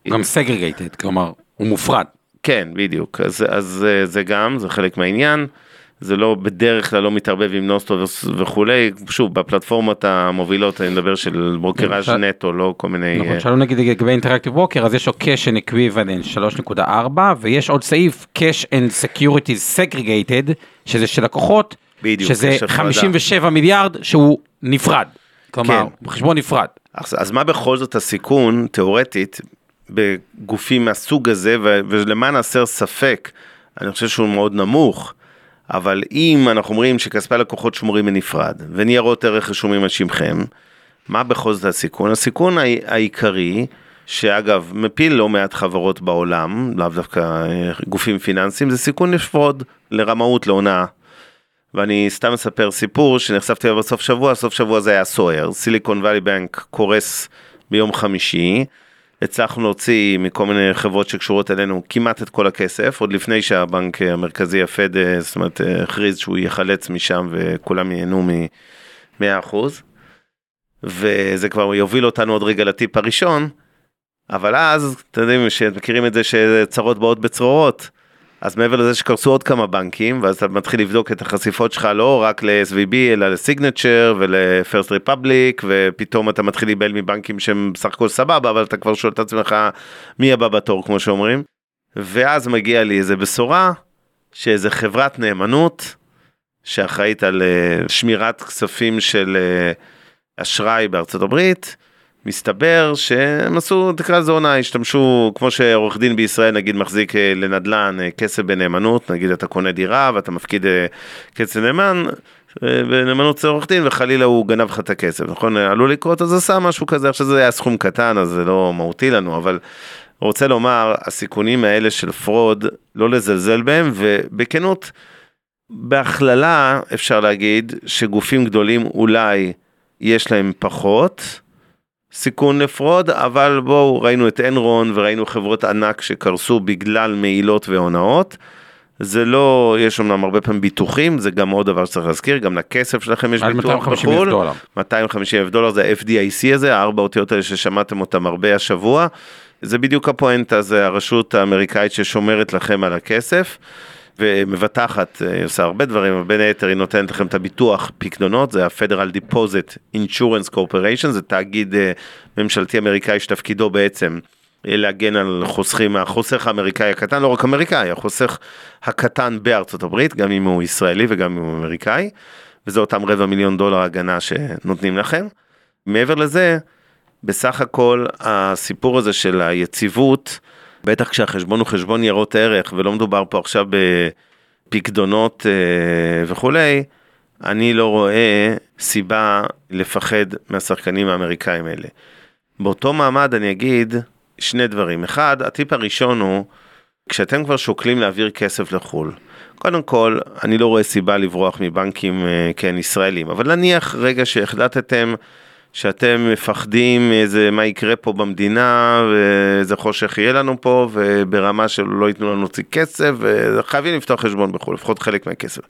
גם סגרגייטד, כלומר, הוא מופרד. כן, בדיוק, אז, אז אה, זה גם, זה חלק מהעניין. זה לא, בדרך כלל לא מתערבב עם נוסטו וכולי, שוב, בפלטפורמות המובילות, אני מדבר של ברוקראז' למשל- נטו, לא כל מיני... נכון, אה, שאלו נגיד לגבי אינטראקטיב ווקר, אז יש לו cash and equivalent 3.4, ויש עוד סעיף cash and securities segregated, שזה של לקוחות, בדיוק, שזה יש הפרדה. 57 מיליארד שהוא נפרד. כלומר, כן. חשבון נפרד. אז, אז מה בכל זאת הסיכון, תיאורטית, בגופים מהסוג הזה, ו- ולמען הסר ספק, אני חושב שהוא מאוד נמוך, אבל אם אנחנו אומרים שכספי הלקוחות שמורים בנפרד, וניירות ערך רשומים על שמכם, מה בכל זאת הסיכון? הסיכון העי- העיקרי, שאגב, מפיל לא מעט חברות בעולם, לאו דווקא אה, גופים פיננסיים, זה סיכון לפרוד לרמאות, להונאה. ואני סתם אספר סיפור שנחשפתי בסוף שבוע, סוף שבוע זה היה סוער, סיליקון וואלי בנק קורס ביום חמישי, הצלחנו להוציא מכל מיני חברות שקשורות אלינו כמעט את כל הכסף, עוד לפני שהבנק המרכזי, הפד, אה, זאת אומרת, אה, הכריז שהוא יחלץ משם וכולם ייהנו מ-100%. וזה כבר יוביל אותנו עוד רגע לטיפ הראשון, אבל אז, אתם יודעים, שמכירים את זה שצרות באות בצרורות. אז מעבר לזה שקרסו עוד כמה בנקים, ואז אתה מתחיל לבדוק את החשיפות שלך לא רק ל-SVB, אלא לסיגנצ'ר ול-First Republic, ופתאום אתה מתחיל להיבהל מבנקים שהם בסך הכל סבבה, אבל אתה כבר שואל את עצמך מי הבא בתור, כמו שאומרים. ואז מגיע לי איזה בשורה, שאיזה חברת נאמנות, שאחראית על uh, שמירת כספים של uh, אשראי בארצות הברית, מסתבר שהם עשו, תקרא לזה עונה, השתמשו, כמו שעורך דין בישראל נגיד מחזיק אה, לנדל"ן אה, כסף בנאמנות, נגיד אתה קונה דירה ואתה מפקיד אה, כסף נאמן, בנאמנות אצל עורך דין וחלילה הוא גנב לך את הכסף, נכון? עלול לקרות אז עשה משהו כזה, עכשיו זה היה סכום קטן אז זה לא מהותי לנו, אבל רוצה לומר, הסיכונים האלה של fraud, לא לזלזל בהם, ובכנות, בהכללה אפשר להגיד שגופים גדולים אולי יש להם פחות, סיכון ל fraud, אבל בואו, ראינו את אנרון וראינו חברות ענק שקרסו בגלל מעילות והונאות. זה לא, יש אמנם הרבה פעמים ביטוחים, זה גם עוד דבר שצריך להזכיר, גם לכסף שלכם יש ביטוח בחו"ל. 250 אלף דולר זה ה-FDIC הזה, הארבע אותיות האלה ששמעתם אותם הרבה השבוע. זה בדיוק הפואנטה, זה הרשות האמריקאית ששומרת לכם על הכסף. ומבטחת, אה, היא עושה הרבה דברים, אבל בין היתר היא נותנת לכם את הביטוח פקדונות, זה ה-Federal Deposit Insurance Corporation, זה תאגיד אה, ממשלתי אמריקאי שתפקידו בעצם להגן על חוסכים, החוסך האמריקאי הקטן, לא רק אמריקאי, החוסך הקטן בארצות הברית, גם אם הוא ישראלי וגם אם הוא אמריקאי, וזה אותם רבע מיליון דולר הגנה שנותנים לכם. מעבר לזה, בסך הכל הסיפור הזה של היציבות, בטח כשהחשבון הוא חשבון ניירות ערך ולא מדובר פה עכשיו בפקדונות אה, וכולי, אני לא רואה סיבה לפחד מהשחקנים האמריקאים האלה. באותו מעמד אני אגיד שני דברים. אחד, הטיפ הראשון הוא, כשאתם כבר שוקלים להעביר כסף לחו"ל, קודם כל, אני לא רואה סיבה לברוח מבנקים, אה, כן, ישראלים, אבל נניח רגע שהחלטתם שאתם מפחדים איזה מה יקרה פה במדינה ואיזה חושך יהיה לנו פה וברמה שלא ייתנו לנו להוציא כסף וחייבים לפתוח חשבון בחו"ל, לפחות חלק מהכסף.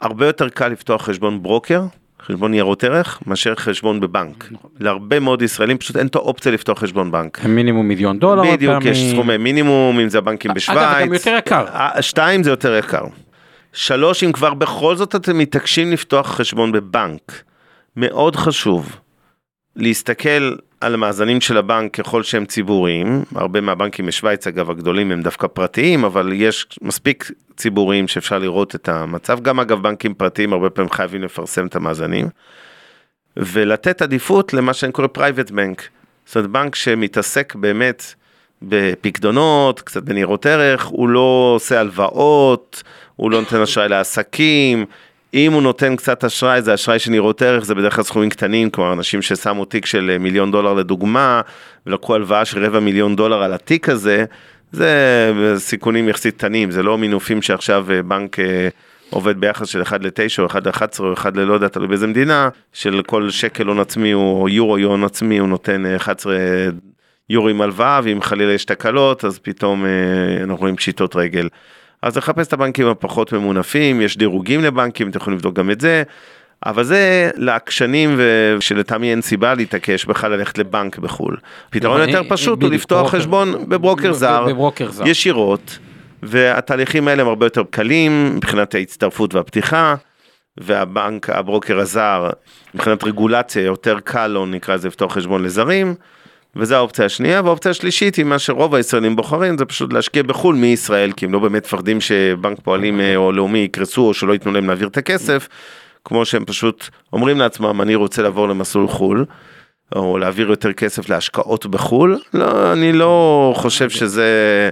הרבה יותר קל לפתוח חשבון ברוקר, חשבון ניירות ערך, מאשר חשבון בבנק. נכון. להרבה מאוד ישראלים פשוט אין את האופציה לפתוח חשבון בנק. מינימום מיליון דולר. בדיוק, יש סכומי מינימום, אם זה הבנקים בשוויץ. אגב, זה גם יותר יקר. שתיים זה יותר יקר. שלוש, אם כבר בכל זאת אתם מתעקשים לפתוח חשבון בבנק. מאוד חשוב להסתכל על המאזנים של הבנק ככל שהם ציבוריים, הרבה מהבנקים בשוויץ אגב הגדולים הם דווקא פרטיים, אבל יש מספיק ציבוריים שאפשר לראות את המצב, גם אגב בנקים פרטיים הרבה פעמים חייבים לפרסם את המאזנים, ולתת עדיפות למה שאני קורא private bank, זאת אומרת בנק שמתעסק באמת בפקדונות, קצת בניירות ערך, הוא לא עושה הלוואות, הוא לא נותן אשראי לעסקים, אם הוא נותן קצת אשראי, זה אשראי שנראות ערך, זה בדרך כלל סכומים קטנים, כלומר אנשים ששמו תיק של אה, מיליון דולר לדוגמה, ולקחו הלוואה של רבע מיליון דולר על התיק הזה, זה סיכונים יחסית קטנים, זה לא מינופים שעכשיו אה, בנק אה, עובד ביחס של 1 ל-9 או 1 ל-11 או 1 ללא יודע, תלוי באיזה מדינה, של כל שקל הון עצמי או יורו הון עצמי הוא נותן 11 יורו עם הלוואה, ואם חלילה יש תקלות אז פתאום אנחנו רואים פשיטות רגל. אז לחפש את הבנקים הפחות ממונפים, יש דירוגים לבנקים, אתם יכולים לבדוק גם את זה. אבל זה לעקשנים ושלטעמי אין סיבה להתעקש בכלל ללכת לבנק בחו"ל. פתרון יותר פשוט הוא לפתוח חשבון בברוקר זר, ישירות, והתהליכים האלה הם הרבה יותר קלים מבחינת ההצטרפות והפתיחה, והבנק, הברוקר הזר, מבחינת רגולציה יותר קל לו נקרא לזה לפתוח חשבון לזרים. וזו האופציה השנייה, והאופציה השלישית היא מה שרוב הישראלים בוחרים, זה פשוט להשקיע בחו"ל מישראל, כי הם לא באמת מפחדים שבנק פועלים אה, או לאומי יקרסו או שלא ייתנו להם להעביר את הכסף, כמו שהם פשוט אומרים לעצמם, אני רוצה לעבור למסלול חו"ל. או להעביר יותר כסף להשקעות בחו"ל, לא, אני לא חושב שזה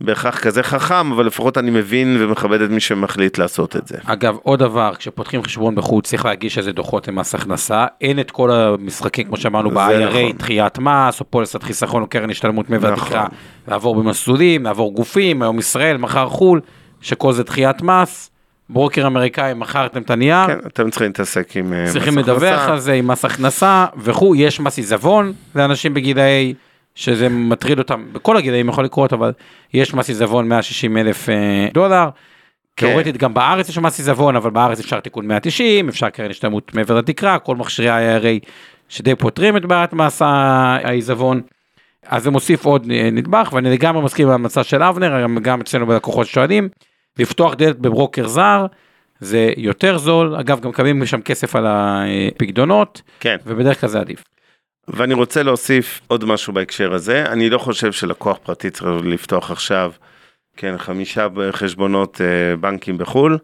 בהכרח כזה חכם, אבל לפחות אני מבין ומכבד את מי שמחליט לעשות את זה. אגב, עוד דבר, כשפותחים חשבון בחו"ל צריך להגיש איזה דוחות למס הכנסה, אין את כל המשחקים כמו שאמרנו ב-IRA, נכון. דחיית מס, או פוליסת חיסכון או קרן השתלמות מבטחה, נכון. לעבור במסלולים, לעבור גופים, היום ישראל, מחר חו"ל, שכל זה דחיית מס. ברוקר אמריקאי, מכרתם את הנייר. כן, אתם צריכים להתעסק עם אה, צריכים לדווח על זה, עם מס הכנסה וכו', יש מס עיזבון לאנשים בגילאי שזה מטריד אותם, בכל הגילאים יכול לקרות, אבל יש מס עיזבון 160 אלף אה, דולר. כן. תאורטית גם בארץ יש מס עיזבון, אבל בארץ אפשר תיקון 190, אפשר קרן השתלמות מעבר לתקרה, כל מכשירי ה-IRA שדי פותרים את בעיית מס העיזבון. אז זה מוסיף עוד אה, נדבך, ואני לגמרי מסכים עם ההמלצה של אבנר, גם, גם אצלנו בלקוחות שואלים, לפתוח דלת בברוקר זר, זה יותר זול, אגב גם מקבלים שם כסף על הפקדונות, כן. ובדרך כלל זה עדיף. ואני רוצה להוסיף עוד משהו בהקשר הזה, אני לא חושב שלקוח פרטי צריך לפתוח עכשיו, כן, חמישה חשבונות אה, בנקים בחו"ל,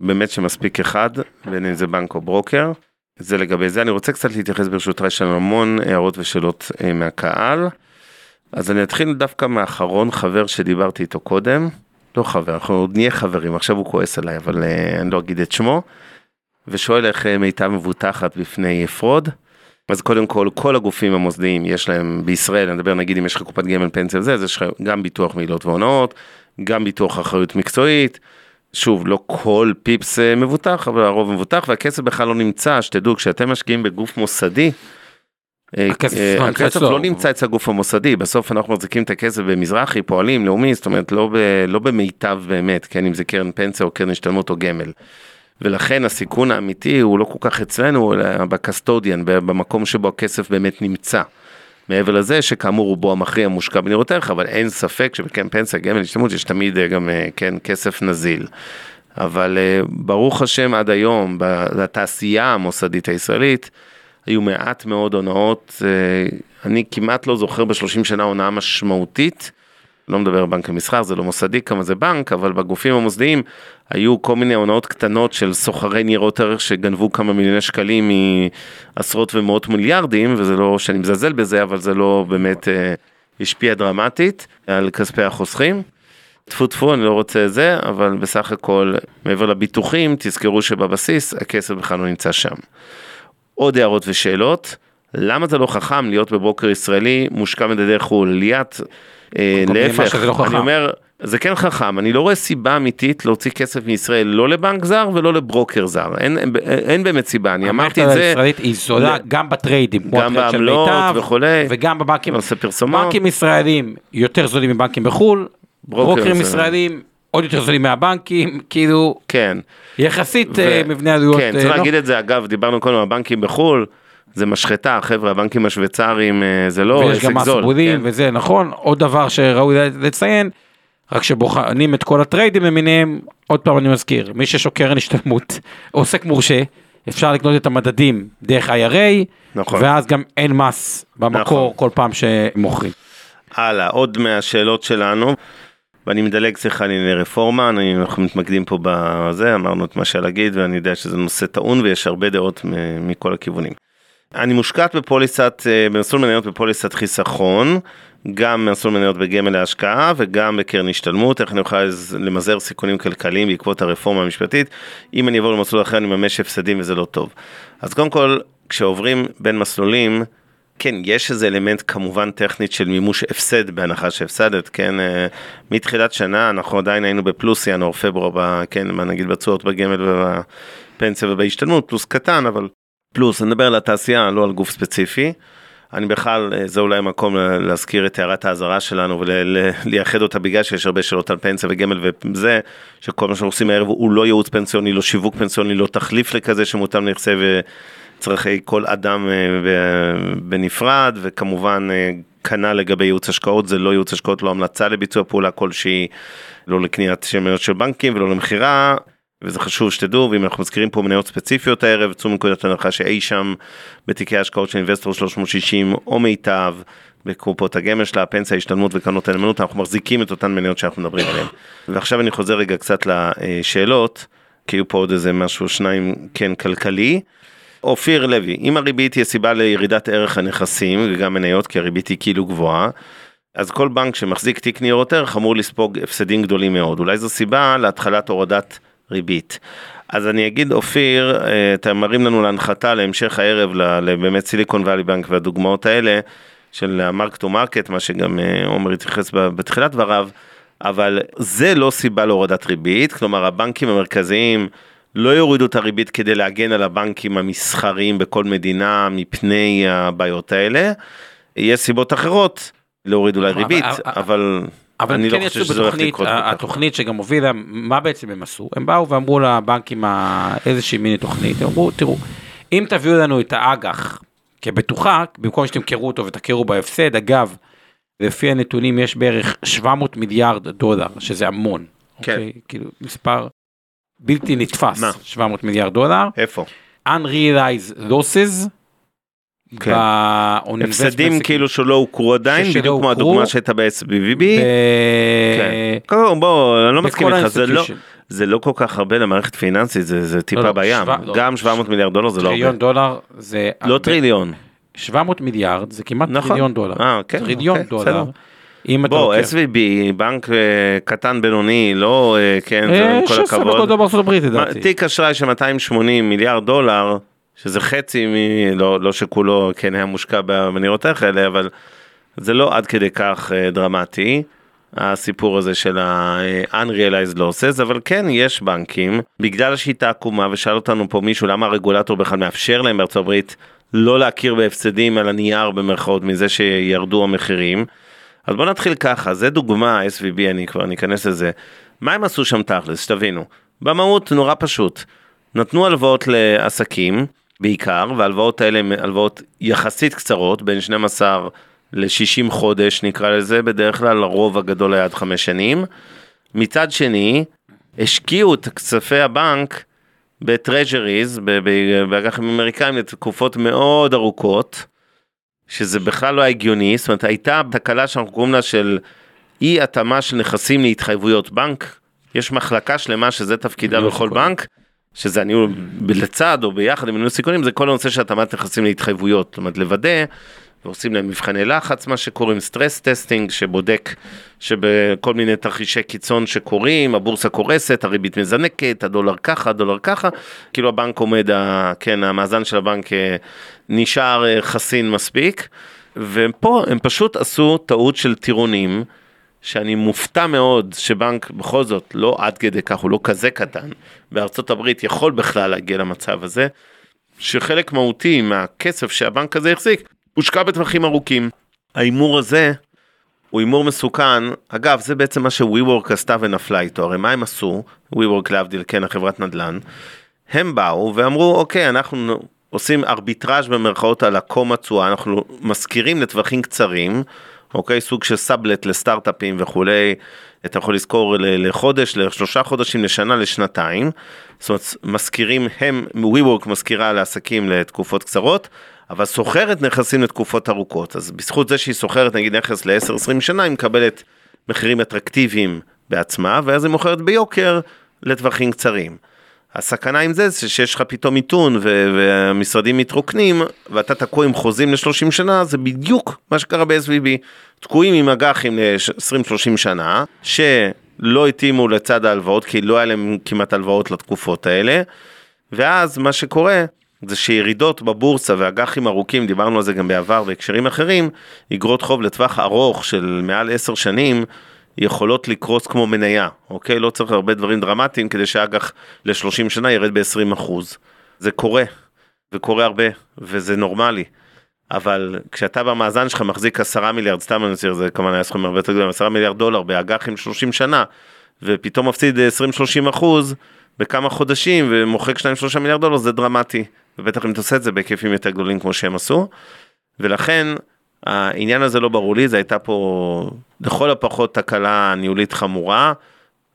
באמת שמספיק אחד, בין אם זה בנק או ברוקר. זה לגבי זה, אני רוצה קצת להתייחס ברשותך, יש לנו המון הערות ושאלות אה, מהקהל. אז אני אתחיל דווקא מאחרון חבר שדיברתי איתו קודם, לא חבר, אנחנו עוד נהיה חברים, עכשיו הוא כועס עליי, אבל אה, אני לא אגיד את שמו, ושואל איך מיטב מבוטחת בפני fraud. אז קודם כל, כל הגופים המוסדיים יש להם בישראל, אני מדבר נגיד אם יש לך קופת גמל פנסיה וזה, אז יש לך גם ביטוח מעילות והונאות, גם ביטוח אחריות מקצועית. שוב, לא כל פיפס אה, מבוטח, אבל הרוב מבוטח, והכסף בכלל לא נמצא, שתדעו, כשאתם משקיעים בגוף מוסדי, אה, הכסף אה, לא נמצא הכסף אצלו. לא נמצא אצל הגוף המוסדי, בסוף אנחנו מחזיקים את הכסף במזרחי, פועלים, לאומי, זאת אומרת לא, ב, לא במיטב באמת, כן, אם זה קרן פנסיה או קרן השתלמות או גמל. ולכן הסיכון האמיתי הוא לא כל כך אצלנו, אלא בקסטודיאן, במקום שבו הכסף באמת נמצא. מעבר לזה שכאמור רובו המכריע מושקע בניירות ערך, אבל אין ספק שבקרן פנסיה, גמל, השתלמות, יש תמיד אה, גם, אה, כן, כסף נזיל. אבל אה, ברוך השם עד היום, בתעשייה המוסדית הישראלית, היו מעט מאוד הונאות, אני כמעט לא זוכר ב-30 שנה הונאה משמעותית, לא מדבר על בנק המסחר, זה לא מוסדי כמה זה בנק, אבל בגופים המוסדיים היו כל מיני הונאות קטנות של סוחרי ניירות ערך שגנבו כמה מיליוני שקלים מעשרות ומאות מיליארדים, וזה לא שאני מזלזל בזה, אבל זה לא באמת אה, השפיע דרמטית על כספי החוסכים. טפו טפו, אני לא רוצה את זה, אבל בסך הכל, מעבר לביטוחים, תזכרו שבבסיס הכסף בכלל לא נמצא שם. עוד הערות ושאלות, למה זה לא חכם להיות בברוקר ישראלי מושקע מדדי חו"ל? ליאת, אה, להפך, לא. אני אומר, זה כן חכם, אני לא רואה סיבה אמיתית להוציא כסף מישראל לא לבנק זר ולא לברוקר זר, אין, אין, אין באמת סיבה, אני אמרתי את המערכת זה, הישראלית היא זולה ל- גם בטריידים, גם בעמלות וכולי, וגם בבנקים, עושה פרסומות, בנקים ישראלים יותר זולים מבנקים בחו"ל, ברוקר ברוקרים זה- ישראלים עוד יותר זולים מהבנקים, כאילו כן, יחסית ו- אה, מבנה עלויות, כן, אה, צריך לא- להגיד את זה, אגב, דיברנו קודם על הבנקים בחו"ל, זה משחטה, חבר'ה, הבנקים השוויצריים אה, זה לא ויש עסק גם מס זול, בולים כן? וזה נכון, עוד דבר שראוי לציין, רק שבוחנים את כל הטריידים למיניהם, עוד פעם אני מזכיר, מי שיש לו קרן השתלמות, עוסק מורשה, אפשר לקנות את המדדים דרך IRA, נכון. ואז גם אין מס במקור נכון. כל פעם שמוכרים. הלאה, עוד מהשאלות שלנו, ואני מדלג סליחה לענייני רפורמה, אני, אנחנו מתמקדים פה בזה, אמרנו את מה שהיה להגיד, ואני יודע שזה נושא טעון ויש הרבה דעות מכל הכיוונים. אני מושקעת בפוליסת, אה, במסלול מניות בפוליסת חיסכון, גם מסלול מניות בגמל להשקעה וגם בקרן השתלמות, איך אני אוכל למזער סיכונים כלכליים בעקבות הרפורמה המשפטית, אם אני אעבור למסלול אחר אני ממש הפסדים וזה לא טוב. אז קודם כל, כשעוברים בין מסלולים, כן, יש איזה אלמנט כמובן טכנית של מימוש הפסד בהנחה שהפסדת, כן, אה, מתחילת שנה אנחנו עדיין היינו בפלוס ינואר, פברואר, ב- כן, מה נגיד בתשואות בגמל ובפנסיה ובהשתלמות, פלוס קטן, אבל פלוס, אני מדבר על התעשייה, לא על גוף ספציפי. אני בכלל, אה, זה אולי מקום לה- להזכיר את הערת האזהרה שלנו ולייחד אותה בגלל שיש הרבה שאלות על פנסיה וגמל וזה, שכל מה שאנחנו עושים הערב הוא לא ייעוץ פנסיוני, לא שיווק פנסיוני, לא תחליף לכזה שמותאם לנכסי וצרכי כל אדם אה, בנפרד, וכמובן אה, כנ"ל לגבי ייעוץ השקעות, זה לא ייעוץ השקעות, לא המלצה לביצוע פעולה כלשהי, לא לקניית שמיות של בנקים ולא למכירה. וזה חשוב שתדעו, ואם אנחנו מזכירים פה מניות ספציפיות הערב, צאו מנקודת הנחה שאי שם בתיקי ההשקעות של אינבסטור 360 או מיטב, בקופות הגמל שלה, הפנסיה, ההשתלמות וקרנות הנאמנות, אנחנו מחזיקים את אותן מניות שאנחנו מדברים עליהן. ועכשיו אני חוזר רגע קצת לשאלות, כי היו פה עוד איזה משהו, שניים, כן, כלכלי. אופיר לוי, אם הריבית היא הסיבה לירידת ערך הנכסים, וגם מניות, כי הריבית היא כאילו גבוהה, אז כל בנק שמחזיק תיק ניירות ערך אמור לספוג הפסדים גדולים מאוד. אולי זו סיבה להתחלת הורדת ריבית. אז אני אגיד אופיר, אה, אתם מראים לנו להנחתה להמשך הערב לבאמת Silicon Valley Bank והדוגמאות האלה של ה mark to market, מה שגם אה, עומר התייחס בתחילת דבריו, אבל זה לא סיבה להורדת ריבית, כלומר הבנקים המרכזיים לא יורידו את הריבית כדי להגן על הבנקים המסחריים בכל מדינה מפני הבעיות האלה. יש סיבות אחרות להוריד אולי ריבית, אבל- אבל אבל אני כן לא חושב יצאו שזה הולך בתוכנית, לקרות. התוכנית שגם הובילה, מה בעצם הם עשו? הם באו ואמרו לבנקים איזושהי מיני תוכנית, הם אמרו, תראו, אם תביאו לנו את האג"ח כבטוחה, במקום שתמכרו אותו ותכירו בהפסד, אגב, לפי הנתונים יש בערך 700 מיליארד דולר, שזה המון, כן. אוקיי? כאילו מספר בלתי נתפס, מה? 700 מיליארד דולר, איפה? unrealized losses, כן. ב- on הפסדים כאילו שלא הוכרו עדיין, בדיוק כמו. הדוגמה שהייתה ב-SBVB. ב- כן. קודם בוא, אני לא מסכים איתך, זה לא-. זה לא כל כך הרבה למערכת פיננסית, זה זה לא, טיפה לא, בים. שבע- לא. גם 700 מיליארד דולר זה לא טריליון הרבה. דולר זה... לא. טריליון. 700 מיליארד זה כמעט נכון. טריליון דולר. אה, כן, טריליון אוקיי, דולר. בסדר. אם אתה בוא. SVB, בנק אה, קטן בינוני, לא, אה, כן, זה אה, עם כל 16 הכבוד. בגודל בארצות הברית לדעתי. תיק אשראי של 280 מיליארד דולר, שזה חצי, מ... לא, לא שכולו כן היה מושקע במניות האלה, אבל זה לא עד כדי כך אה, דרמטי, הסיפור הזה של ה-unrealized losses, אבל כן יש בנקים, בגלל השיטה העקומה, ושאל אותנו פה מישהו למה הרגולטור בכלל מאפשר להם בארצות הברית לא להכיר בהפסדים על הנייר במרכאות מזה שירדו המחירים. אז בוא נתחיל ככה, זה דוגמה, SVB, אני כבר ניכנס לזה. מה הם עשו שם תכלס, שתבינו. במהות נורא פשוט. נתנו הלוואות לעסקים, בעיקר, וההלוואות האלה הן הלוואות יחסית קצרות, בין 12 ל-60 חודש נקרא לזה, בדרך כלל הרוב הגדול היה עד חמש שנים. מצד שני, השקיעו את כספי הבנק ב treasuries, באג"חים אמריקאים לתקופות מאוד ארוכות, שזה בכלל לא הגיוני, זאת אומרת הייתה תקלה שאנחנו קוראים לה של אי התאמה של נכסים להתחייבויות בנק, יש מחלקה שלמה שזה תפקידה ניהול בכל סיכונים. בנק, שזה הניהול לצד או ביחד עם ניהול סיכונים, זה כל הנושא של התאמת נכסים להתחייבויות, זאת אומרת לוודא, ועושים להם מבחני לחץ, מה שקוראים stress testing, שבודק שבכל מיני תרחישי קיצון שקורים, הבורסה קורסת, הריבית מזנקת, הדולר ככה, הדולר ככה, כאילו הבנק עומד, כן, המאזן של הבנק אה, נשאר אה, חסין מספיק, ופה הם פשוט עשו טעות של טירונים, שאני מופתע מאוד שבנק בכל זאת לא עד כדי כך, הוא לא כזה קטן, בארצות הברית יכול בכלל להגיע למצב הזה, שחלק מהותי מהכסף שהבנק הזה החזיק, הושקע בטווחים ארוכים. ההימור הזה הוא הימור מסוכן, אגב זה בעצם מה ש-WeWork עשתה ונפלה איתו, הרי מה הם עשו, WeWork להבדיל כן החברת נדל"ן, הם באו ואמרו אוקיי אנחנו עושים ארביטראז' במרכאות על הקום התשואה, אנחנו משכירים לטווחים קצרים, אוקיי, סוג של סאבלט לסטארט-אפים וכולי, אתה יכול לזכור לחודש, לשלושה חודשים, לשנה, לשנתיים, זאת אומרת משכירים הם, WeWork משכירה לעסקים לתקופות קצרות, אבל סוחרת נכסים לתקופות ארוכות, אז בזכות זה שהיא סוחרת נגיד נכס ל-10-20 שנה, היא מקבלת מחירים אטרקטיביים בעצמה, ואז היא מוכרת ביוקר לטווחים קצרים. הסכנה עם זה זה שיש לך פתאום מיתון והמשרדים מתרוקנים ואתה תקוע עם חוזים ל-30 שנה זה בדיוק מה שקרה ב-SVB. תקועים עם אג"חים ל-20-30 שנה שלא התאימו לצד ההלוואות כי לא היה להם כמעט הלוואות לתקופות האלה. ואז מה שקורה זה שירידות בבורסה ואג"חים ארוכים, דיברנו על זה גם בעבר בהקשרים אחרים, אגרות חוב לטווח ארוך של מעל 10 שנים, יכולות לקרוס כמו מניה, אוקיי? לא צריך הרבה דברים דרמטיים כדי שאג"ח ל-30 שנה ירד ב-20 אחוז. זה קורה, וקורה הרבה, וזה נורמלי. אבל כשאתה במאזן שלך מחזיק 10 מיליארד, סתם אני מציע, זה כמובן היה סכום הרבה יותר גדול, 10 מיליארד דולר באג"חים 30 שנה, ופתאום מפסיד 20-30 אחוז בכמה חודשים ומוחק 2-3 מיליארד דולר, זה דרמטי. ובטח אם אתה עושה את זה בהיקפים יותר גדולים כמו שהם עשו. ולכן העניין הזה לא ברור לי, זה הייתה פה לכל הפחות תקלה ניהולית חמורה.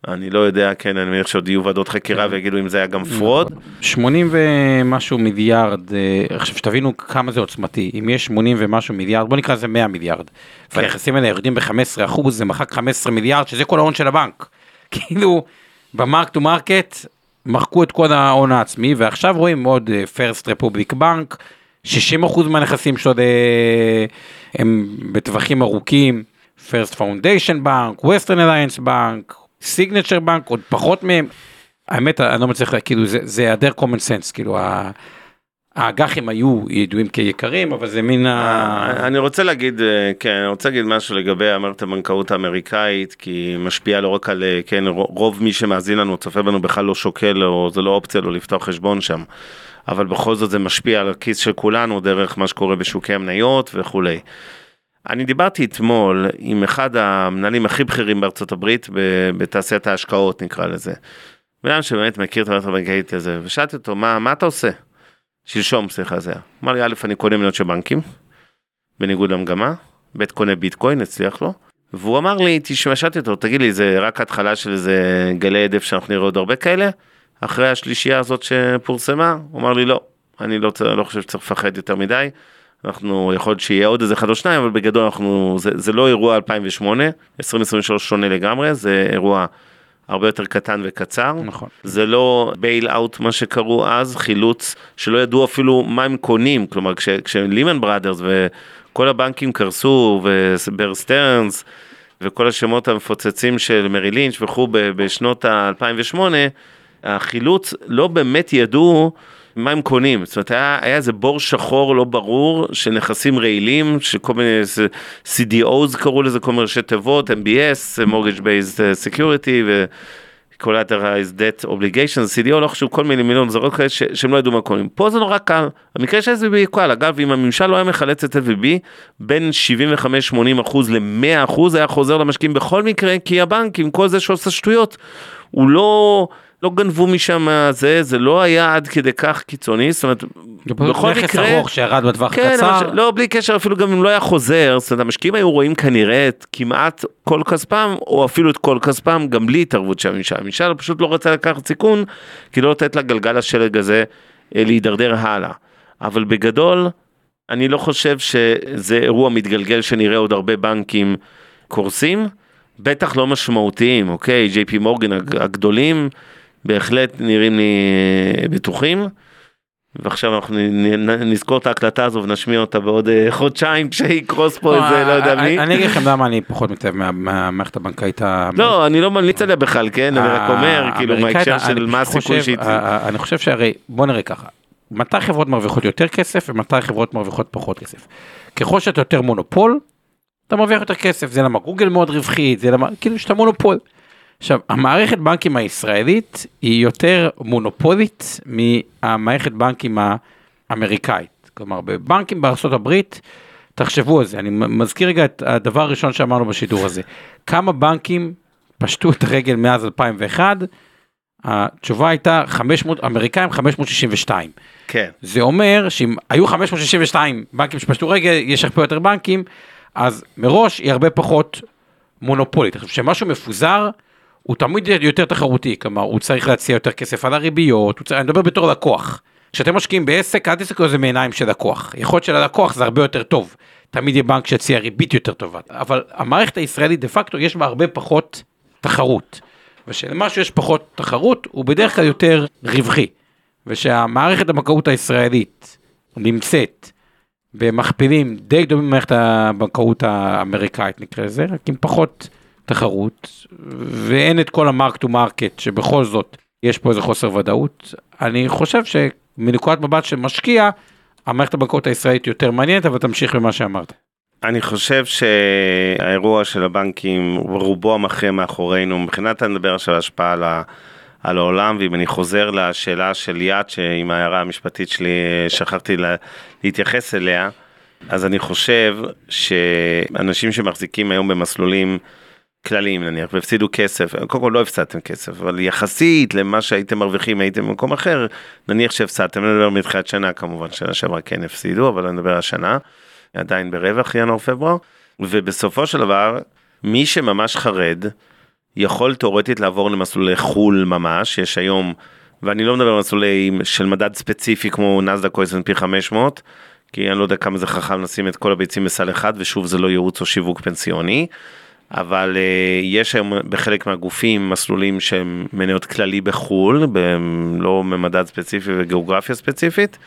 אני לא יודע, כן, אני מניח שעוד יהיו ועדות חקירה ויגידו אם זה היה גם fraud. 80 ומשהו מיליארד, אה, עכשיו שתבינו כמה זה עוצמתי, אם יש 80 ומשהו מיליארד, בוא נקרא לזה 100 מיליארד, כן. והנכסים האלה יורדים ב-15 אחוז, זה מחק 15 מיליארד, שזה כל ההון של הבנק. כאילו, ב mark to market, מחקו את כל ההון העצמי, ועכשיו רואים עוד First Republic Bank, 60 אחוז מהנכסים שלו אה, הם בטווחים ארוכים, First Foundation Bank, Western Alliance Bank, Signature Bank, עוד פחות מהם. האמת, אני לא מצליח, כאילו, זה, היעדר common sense, כאילו, האג"חים היו ידועים כיקרים, אבל זה מין ה... אני רוצה להגיד, אה, כן, אני רוצה להגיד משהו לגבי המערכת הבנקאות האמריקאית, כי היא משפיעה לא רק על, אה, כן, רוב מי שמאזין לנו, צופה בנו בכלל לא שוקל, או זה לא אופציה לו לפתוח חשבון שם. אבל בכל זאת זה משפיע על הכיס של כולנו דרך מה שקורה בשוקי המניות וכולי. אני דיברתי אתמול עם אחד המנהלים הכי בכירים בארצות הברית בתעשיית ההשקעות נקרא לזה. בן שבאמת מכיר את המערכת הבנקאית הזה, ושאלתי אותו מה, מה אתה עושה? שלשום סליחה זה היה. אמר לי א' אני קונה מניות של בנקים, בניגוד למגמה, ב' קונה ביטקוין הצליח לו. והוא אמר לי, תשמע, שאלתי אותו, תגיד לי, זה רק התחלה של איזה גלי הדף שאנחנו נראה עוד הרבה כאלה? אחרי השלישייה הזאת שפורסמה? הוא אמר לי, לא, אני לא, לא חושב שצריך לפחד יותר מדי. אנחנו, יכול להיות שיהיה עוד איזה אחד או שניים, אבל בגדול אנחנו, זה, זה לא אירוע 2008, 2023 שונה לגמרי, זה אירוע הרבה יותר קטן וקצר. נכון. זה לא bailout מה שקראו אז, חילוץ שלא ידעו אפילו מה הם קונים, כלומר כש, כשליהמן ברדרס וכל הבנקים קרסו ובר סטרנס וכל השמות המפוצצים של מריל לינץ' וכו' בשנות ה-2008, החילוץ לא באמת ידעו מה הם קונים, זאת אומרת היה, היה איזה בור שחור לא ברור של נכסים רעילים, שכל מיני CDOs קראו לזה, כל מיני ראשי תיבות, MBS, Mortgage Based Security ו... collateralized debt obligations, CDO, לא חשוב, כל מיני מיליון זרות כאלה שהם לא ידעו מה קונים. פה זה נורא קל, המקרה של SVB קל, אגב, אם הממשל לא היה מחלץ את SVB, בין 75-80 אחוז ל-100 אחוז היה חוזר למשקיעים בכל מקרה, כי הבנק עם כל זה שעושה שטויות, הוא לא... לא גנבו משם זה, זה לא היה עד כדי כך קיצוני, זאת אומרת, בכל מקרה... נכס ארוך שירד בטווח כן, קצר. אבל, לא, בלי קשר, אפילו גם אם לא היה חוזר, זאת אומרת, המשקיעים היו רואים כנראה את כמעט כל כספם, או אפילו את כל כספם, גם בלי התערבות של הממשל. הממשל פשוט לא רצה לקחת סיכון, כי לא לתת לגלגל השלג הזה אה, להידרדר הלאה. אבל בגדול, אני לא חושב שזה אירוע מתגלגל שנראה עוד הרבה בנקים קורסים. בטח לא משמעותיים, אוקיי? ג'יי פי מורגן הגדולים, בהחלט נראים לי אה, בטוחים. ועכשיו אנחנו נזכור את ההקלטה הזו ונשמיע אותה בעוד אה, חודשיים כשיקרוס פה איזה לא יודע מי. אני אגיד לכם למה אני פחות מתאהב מהמערכת הבנקאית. לא אני לא ממליץ עליה בכלל כן אני רק אומר כאילו מהקשר של מה הסיכוי שהיא. אני חושב שהרי בוא נראה ככה. מתי חברות מרוויחות יותר כסף ומתי חברות מרוויחות פחות כסף. ככל שאתה יותר מונופול אתה מרוויח יותר כסף זה למה גוגל מאוד רווחית זה למה כאילו שאתה מונופול. עכשיו, המערכת בנקים הישראלית היא יותר מונופולית מהמערכת בנקים האמריקאית. כלומר, בבנקים הברית, תחשבו על זה, אני מזכיר רגע את הדבר הראשון שאמרנו בשידור הזה. כמה בנקים פשטו את הרגל מאז 2001? התשובה הייתה 500, אמריקאים 562. כן. זה אומר שאם היו 562 בנקים שפשטו רגל, יש הרבה יותר בנקים, אז מראש היא הרבה פחות מונופולית. עכשיו, כשמשהו מפוזר, הוא תמיד יותר תחרותי, כלומר הוא צריך להציע יותר כסף על הריביות, צריך, אני מדבר בתור לקוח. כשאתם משקיעים בעסק, אל תסתכלו על זה מעיניים של לקוח. יכול להיות שללקוח זה הרבה יותר טוב. תמיד יהיה בנק שיציע ריבית יותר טובה. אבל המערכת הישראלית דה פקטו יש בה הרבה פחות תחרות. ושלמשהו יש פחות תחרות, הוא בדרך כלל יותר רווחי. ושהמערכת הבנקאות הישראלית נמצאת במכפילים די גדולים ממערכת הבנקאות האמריקאית נקרא לזה, רק עם פחות תחרות, ואין את כל ה mark to market שבכל זאת יש פה איזה חוסר ודאות. אני חושב שמנקודת מבט של משקיע, המערכת הבנקאות הישראלית יותר מעניינת, אבל תמשיך במה שאמרת. אני חושב שהאירוע של הבנקים רובו המכריע מאחורינו מבחינת אני מדבר עכשיו השפעה על, ה, על העולם ואם אני חוזר לשאלה של יד שעם ההערה המשפטית שלי שכחתי לה, להתייחס אליה אז אני חושב שאנשים שמחזיקים היום במסלולים כלליים נניח והפסידו כסף. קודם כל לא הפסדתם כסף אבל יחסית למה שהייתם מרוויחים הייתם במקום אחר. נניח שהפסדתם אני מדבר מתחילת שנה כמובן שנה שעברה כן הפסידו אבל אני מדבר השנה עדיין ברווח ינואר פברואר. ובסופו של דבר מי שממש חרד יכול תאורטית לעבור למסלולי חול ממש. יש היום ואני לא מדבר על מסלולים של מדד ספציפי כמו נסדק או S&P 500 כי אני לא יודע כמה זה חכם לשים את כל הביצים בסל אחד ושוב זה לא ייעוץ או שיווק פנסיוני. אבל uh, יש היום בחלק מהגופים מסלולים שהם מניות כללי בחו"ל, לא ממדד ספציפי וגיאוגרפיה ספציפית.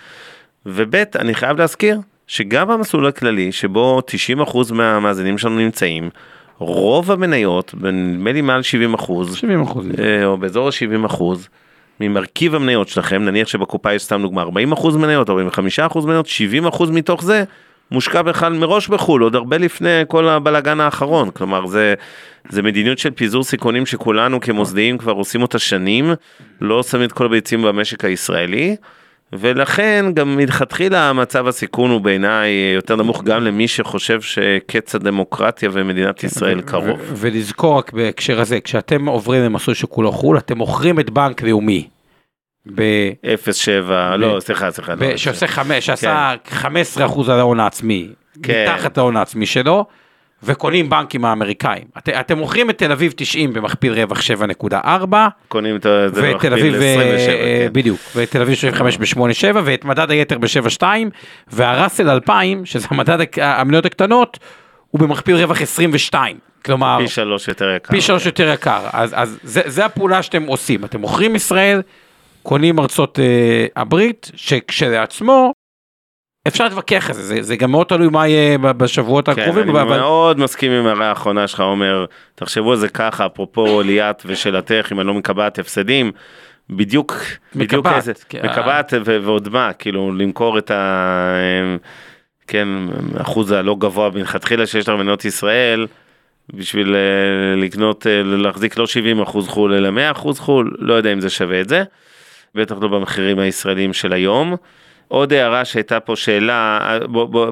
וב' אני חייב להזכיר שגם במסלול הכללי שבו 90% מהמאזינים שלנו נמצאים, רוב המניות, נדמה לי מעל 70 אחוז, 70 אחוז, uh, או באזור ה-70 אחוז, ממרכיב המניות שלכם, נניח שבקופה יש סתם דוגמה 40 אחוז מניות, 45 אחוז מניות, 70 אחוז מתוך זה מושקע בכלל מראש בחו"ל, עוד הרבה לפני כל הבלגן האחרון. כלומר, זה, זה מדיניות של פיזור סיכונים שכולנו כמוסדיים כבר עושים אותה שנים, לא שמים את כל הביצים במשק הישראלי, ולכן גם מלכתחילה מצב הסיכון הוא בעיניי יותר נמוך גם למי שחושב שקץ הדמוקרטיה ומדינת ישראל קרוב. ו- ולזכור רק בהקשר הזה, כשאתם עוברים למסלול שכולו חו"ל, אתם מוכרים את בנק לאומי. ב- 0.7, לא, סליחה, סליחה. לא, שעושה חמש, שעשה 15% על ההון העצמי, כן. מתחת להון העצמי שלו, וקונים בנקים האמריקאים. את, אתם מוכרים את תל אביב 90 במכפיל רווח 7.4, קונים את זה במכפיל אביב, 27, אה, כן. בדיוק, ואת תל אביב 75 ב-8.7, ואת מדד היתר ב-7.2, והראסל 2000, שזה המדד המניות הקטנות, הוא במכפיל רווח 22. כלומר, פי שלוש יותר יקר. פי שלוש יותר יקר. אז, אז זה, זה הפעולה שאתם עושים. אתם מוכרים ישראל, קונים ארצות אה, הברית, שכשלעצמו, אפשר להתווכח על זה, זה, זה גם מאוד תלוי מה יהיה בשבועות כן, הקרובים. אני אבל... מאוד מסכים עם ההערה האחרונה שלך, עומר, תחשבו על זה ככה, אפרופו ליאת ושאלתך, אם אני לא מקבעת הפסדים, בדיוק, בדיוק איזה, כן. מקבעת ו- ועוד מה, כאילו למכור את ה... כן, אחוז הלא גבוה מלכתחילה שיש לך במדינות ישראל, בשביל אה, לקנות, אה, להחזיק לא 70 אחוז חו"ל אלא 100 אחוז חו"ל, לא יודע אם זה שווה את זה, בטח לא במחירים הישראלים של היום. עוד הערה שהייתה פה שאלה,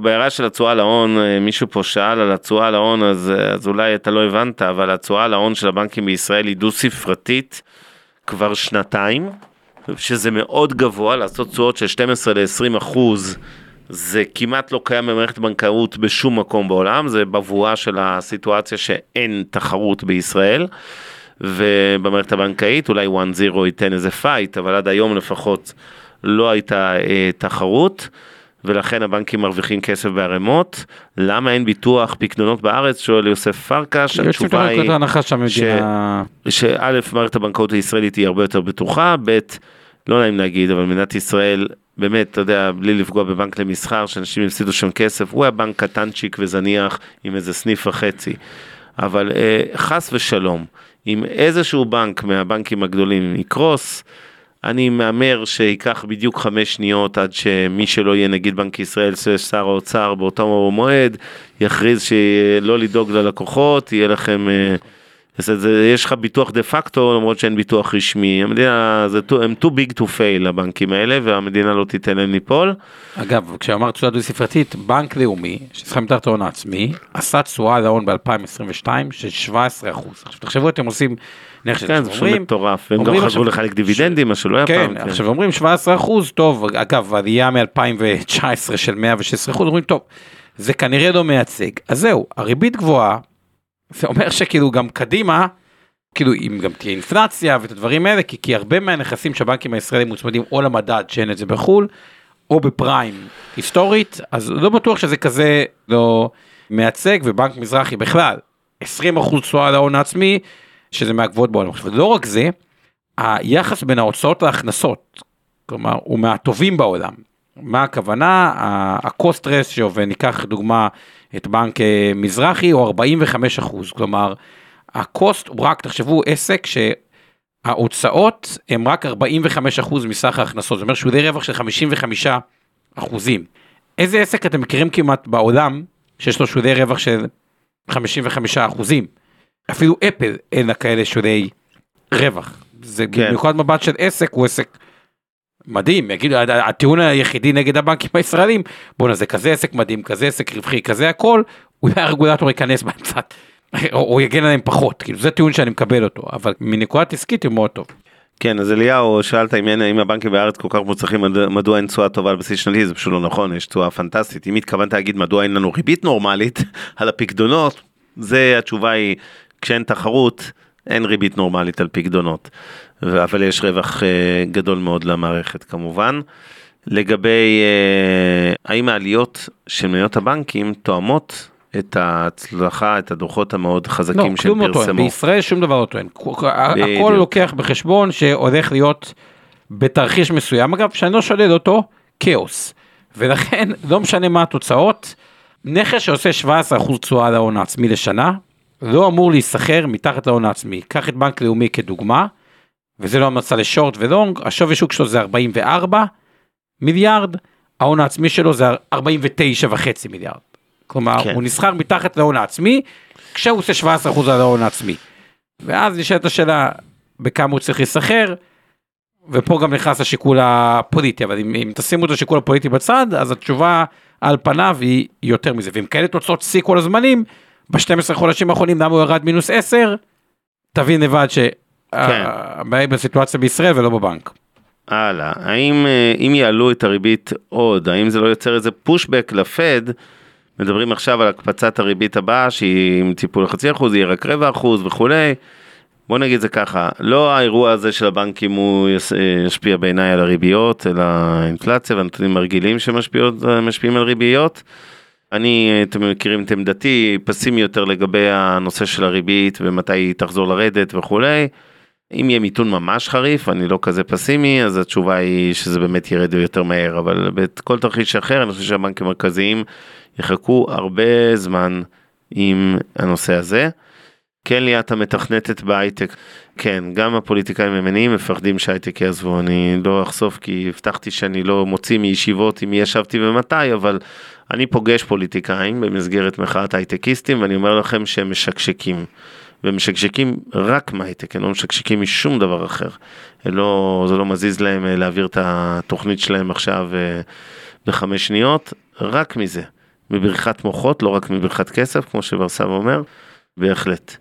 בהערה של התשואה להון, אה, מישהו פה שאל על התשואה להון, אז, אה, אז אולי אתה לא הבנת, אבל התשואה להון של הבנקים בישראל היא דו ספרתית כבר שנתיים, שזה מאוד גבוה, לעשות תשואות של 12 ל-20 אחוז. זה כמעט לא קיים במערכת בנקאות בשום מקום בעולם, זה בבואה של הסיטואציה שאין תחרות בישראל. ובמערכת הבנקאית אולי 1-0 ייתן איזה fight, אבל עד היום לפחות לא הייתה אה, תחרות, ולכן הבנקים מרוויחים כסף בערימות. למה אין ביטוח פקדונות בארץ? שואל יוסף פרקש, התשובה היא נקודת הנחה שהמדינה... שא', מערכת הבנקאות הישראלית היא הרבה יותר בטוחה, ב', לא נעים להגיד, אבל מדינת ישראל, באמת, אתה יודע, בלי לפגוע בבנק למסחר, שאנשים הפסידו שם כסף, הוא היה בנק קטנצ'יק וזניח עם איזה סניף וחצי. אבל אה, חס ושלום, אם איזשהו בנק מהבנקים הגדולים יקרוס, אני מהמר שייקח בדיוק חמש שניות עד שמי שלא יהיה נגיד בנק ישראל, שר האוצר באותו מועד, יכריז שלא לדאוג ללקוחות, יהיה לכם, זה, יש לך ביטוח דה פקטו למרות שאין ביטוח רשמי, המדינה, זה, הם too big to fail הבנקים האלה והמדינה לא תיתן להם ליפול. אגב, כשאמרת תשואה דו ספרתית, בנק לאומי, שצריך מתחת ההון העצמי, עשה תשואה להון ב-2022 של 17 אחוז. עכשיו תחשבו, אתם עושים, נניח כן, זה פשוט מטורף, והם גם חשבו לחלק דיבידנדים, מה שלא היה כן, פעם. עכשיו אומרים 17 אחוז, טוב, אגב, עלייה מ-2019 של 116 אחוז, אומרים, טוב, זה כנראה לא מייצג. אז זהו, הריבית גבוהה, זה אומר שכאילו גם קדימה, כאילו אם גם תהיה אינפלציה ואת הדברים האלה, כי, כי הרבה מהנכסים שהבנקים הישראלים מוצמדים או למדד שאין את זה בחו"ל, או בפריים היסטורית, אז לא בטוח שזה כזה לא מייצג, ובנק מזרחי בכלל, 20 אחוז תשואה על ההון העצמי, שזה מהגבוהות בעולם. עכשיו, לא רק זה, היחס בין ההוצאות להכנסות, כלומר, הוא מהטובים בעולם. מה הכוונה? ה-cost ratio, וניקח דוגמה את בנק אה, מזרחי, הוא 45 אחוז, כלומר, ה-cost הוא רק, תחשבו, עסק שההוצאות הם רק 45 אחוז מסך ההכנסות, זאת אומרת שהוא די רווח של 55 אחוזים. איזה עסק אתם מכירים כמעט בעולם שיש לו שולי רווח של 55 אחוזים? אפילו אפל אין לה כאלה שולי רווח. זה כן. במיוחד מבט של עסק הוא עסק מדהים, יגידו, הטיעון היחידי נגד הבנקים הישראלים, בואנה זה כזה עסק מדהים, כזה עסק רווחי, כזה הכל, אולי הרגולטור ייכנס קצת, או, יגן עליהם פחות, כאילו זה טיעון שאני מקבל אותו, אבל מנקודת עסקית הוא מאוד טוב. כן, אז אליהו, שאלת אם, אם הבנקים בארץ כל כך מוצלחים, מד- מדוע אין תשואה טובה על בסיס שנתי, זה פשוט לא נכון, יש תשואה פנטסטית. אם התכוונת להגיד מדוע אין לנו ריבית נורמלית על הפקדונות, זה התשובה היא, כשאין תחרות, אין ריבית נורמלית על פקדונות. אבל יש רווח אה, גדול מאוד למערכת כמובן. לגבי אה, האם העליות של מניות הבנקים תואמות את ההצלחה, את הדוחות המאוד לא, חזקים שהם כלום לא טוען, פרסמו. בישראל שום דבר לא טוען, הכל. לוקח בחשבון שהולך להיות בתרחיש מסוים, אגב, שאני לא שולל אותו, כאוס, ולכן לא משנה מה התוצאות, נכס שעושה 17% תשואה על ההון העצמי לשנה, לא אמור להיסחר מתחת להון העצמי. קח את בנק לאומי כדוגמה, וזה לא המלצה לשורט ולונג, השווי שוק שלו זה 44 מיליארד, ההון העצמי שלו זה 49 וחצי מיליארד. כלומר, כן. הוא נסחר מתחת להון העצמי, כשהוא עושה 17% על ההון העצמי. ואז נשאלת השאלה, בכמה הוא צריך להיסחר? ופה גם נכנס השיקול הפוליטי, אבל אם, אם תשימו את השיקול הפוליטי בצד, אז התשובה על פניו היא יותר מזה. ועם כאלה תוצאות שיא כל הזמנים, ב-12 חודשים האחרונים למה הוא ירד מינוס 10, תבין לבד שהבעיה היא בסיטואציה בישראל ולא בבנק. הלאה, האם אה, אם יעלו את הריבית עוד, האם זה לא יוצר איזה פושבק לפד? מדברים עכשיו על הקפצת הריבית הבאה שהיא עם טיפול לחצי אחוז, יהיה רק רבע אחוז וכולי. בוא נגיד זה ככה, לא האירוע הזה של הבנקים הוא אה, ישפיע בעיניי על הריביות, אלא האינפלציה והנתונים הרגילים שמשפיעים על ריביות. אני, אה, אתם מכירים את עמדתי, פסימי יותר לגבי הנושא של הריבית ומתי היא תחזור לרדת וכולי. אם יהיה מיתון ממש חריף, אני לא כזה פסימי, אז התשובה היא שזה באמת ירד יותר מהר, אבל בכל תרחיש אחר, אני חושב שהבנקים המרכזיים יחכו הרבה זמן עם הנושא הזה. כן ליאת המתכנתת בהייטק, כן, גם הפוליטיקאים הימניים מפחדים שההייטק יעזבו, אני לא אחשוף כי הבטחתי שאני לא מוציא מישיבות עם מי ישבתי ומתי, אבל אני פוגש פוליטיקאים במסגרת מחאת הייטקיסטים ואני אומר לכם שהם משקשקים. ומשקשקים רק מהייטק, הם לא משקשקים משום דבר אחר. לא, זה לא מזיז להם אה, להעביר את התוכנית שלהם עכשיו אה, בחמש שניות, רק מזה. מבריחת מוחות, לא רק מבריחת כסף, כמו שברסב אומר, בהחלט.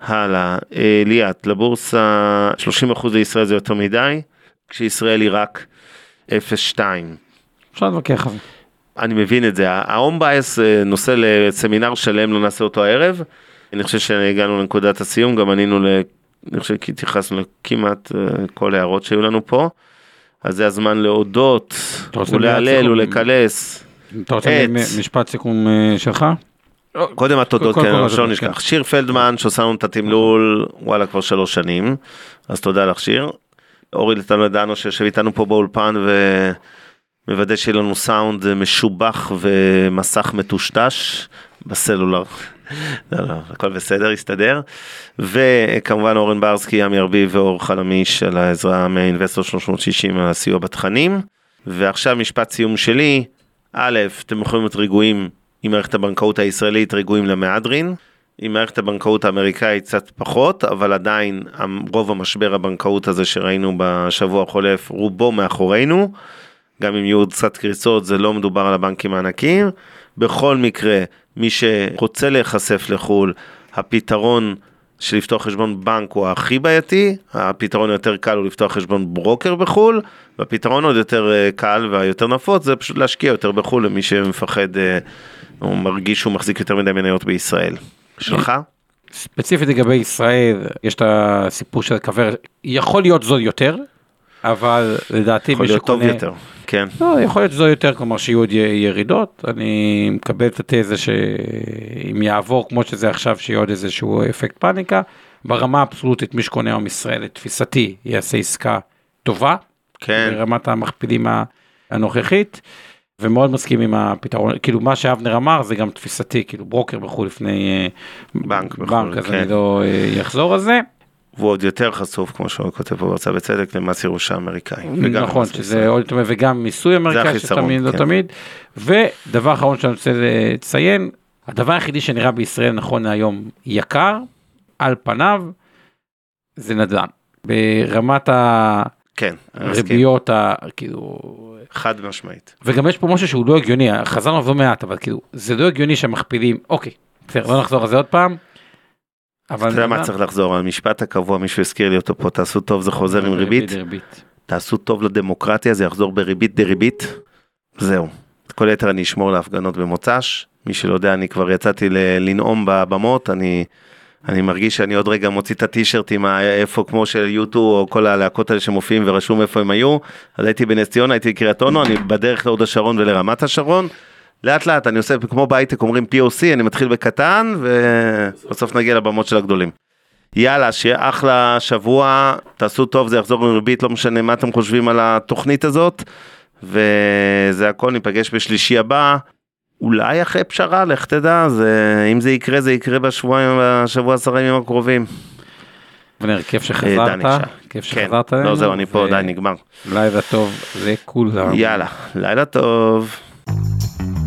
הלאה, אה, ליאת, לבורסה 30% לישראל זה יותר מדי, כשישראל היא רק 0.2. אפשר להתווכח על זה. אני מבין את זה, ההום בייס נושא לסמינר שלם, לא נעשה אותו הערב. אני חושב שהגענו לנקודת הסיום, גם ענינו, ל... אני חושב כי התייחסנו לכמעט אה, כל ההערות שהיו לנו פה. אז זה הזמן להודות, ולהלל ולקלס. אתה רוצה משפט סיכום אה, שלך? קודם התודות, כן, שלא נשכח. כן. שיר פלדמן שעושה לנו את התמלול, וואלה, כבר שלוש שנים, אז תודה לך שיר. אורי לטלדנו שיושב איתנו פה באולפן ומוודא שיהיה לנו סאונד משובח ומסך מטושטש בסלולר. לא, לא, הכל בסדר, יסתדר. וכמובן אורן ברסקי, עמי ארביב ואור חלמיש על העזרה מאינבסטור 360 על הסיוע בתכנים. ועכשיו משפט סיום שלי, א', אתם יכולים להיות רגועים עם מערכת הבנקאות הישראלית, רגועים למהדרין. עם מערכת הבנקאות האמריקאית קצת פחות, אבל עדיין רוב המשבר הבנקאות הזה שראינו בשבוע החולף, רובו מאחורינו. גם אם יהיו עוד קצת קריסות, זה לא מדובר על הבנקים הענקיים. בכל מקרה, מי שרוצה להיחשף לחו"ל, הפתרון של לפתוח חשבון בנק הוא הכי בעייתי, הפתרון היותר קל הוא לפתוח חשבון ברוקר בחו"ל, והפתרון עוד יותר אה, קל והיותר נפוץ זה פשוט להשקיע יותר בחו"ל למי שמפחד, אה, או מרגיש שהוא מחזיק יותר מדי מניות בישראל. שלך? ספציפית לגבי ישראל, יש את הסיפור של כוורת, יכול להיות זול יותר, אבל לדעתי יכול להיות טוב. יותר, כן. לא, יכול להיות זול יותר, כלומר שיהיו עוד ירידות, אני מקבל את התזה שאם יעבור כמו שזה עכשיו, שיהיה עוד איזשהו אפקט פאניקה, ברמה האבסולוטית מי שקונה היום ישראל, לתפיסתי, יעשה עסקה טובה, כן. ברמת המכפילים הנוכחית, ומאוד מסכים עם הפתרון, כאילו מה שאבנר אמר זה גם תפיסתי, כאילו ברוקר בחו"ל לפני אה, בנק בחו"ל, בנק, אז כן. אני לא אה, אחזור על זה. והוא עוד יותר חשוף, כמו שהוא כותב פה בהרצאה בצדק, למס ירושה אמריקאי. נכון, למס שזה. עוד יותר, וגם מיסוי אמריקאי שתמיד, לא כן. תמיד. ודבר אחרון שאני רוצה לציין, הדבר היחידי שנראה בישראל נכון להיום יקר, על פניו, זה נדל"ן. ברמת כן. הריביות, ה- כאילו, חד משמעית. וגם יש פה משהו שהוא לא הגיוני, חזרנו עליו לא מעט, אבל כאילו, זה לא הגיוני שהמכפילים, אוקיי, בסדר, לא נחזור על זה עוד פעם. אבל אתה יודע מה נדל"ן- צריך לחזור? המשפט הקבוע, מישהו הזכיר לי אותו פה, תעשו טוב זה חוזר עם ריבית, ריבית. תעשו טוב לדמוקרטיה, זה יחזור בריבית דריבית. זהו. את כל היתר אני אשמור להפגנות במוצ"ש. מי שלא יודע, אני כבר יצאתי לנאום בבמות, אני... אני מרגיש שאני עוד רגע מוציא את הטישרט עם איפה כמו של יוטו או כל הלהקות האלה שמופיעים ורשום איפה הם היו. אז הייתי בנס ציונה, הייתי בקריית אונו, אני בדרך להוד השרון ולרמת השרון. לאט לאט אני עושה כמו בהייטק אומרים POC, אני מתחיל בקטן ובסוף נגיע לבמות של הגדולים. יאללה, שיהיה אחלה שבוע, תעשו טוב, זה יחזור עם ריבית, לא משנה מה אתם חושבים על התוכנית הזאת. וזה הכל, ניפגש בשלישי הבא. אולי אחרי פשרה, לך תדע, זה, אם זה יקרה, זה יקרה בשבועיים, בשבוע עשרה ימים הקרובים. אבנר, כיף אה, שחזרת. כיף כן, שחזרת לא אלינו, זהו, אני פה, די, נגמר. לילה טוב לכולם. יאללה, לילה טוב.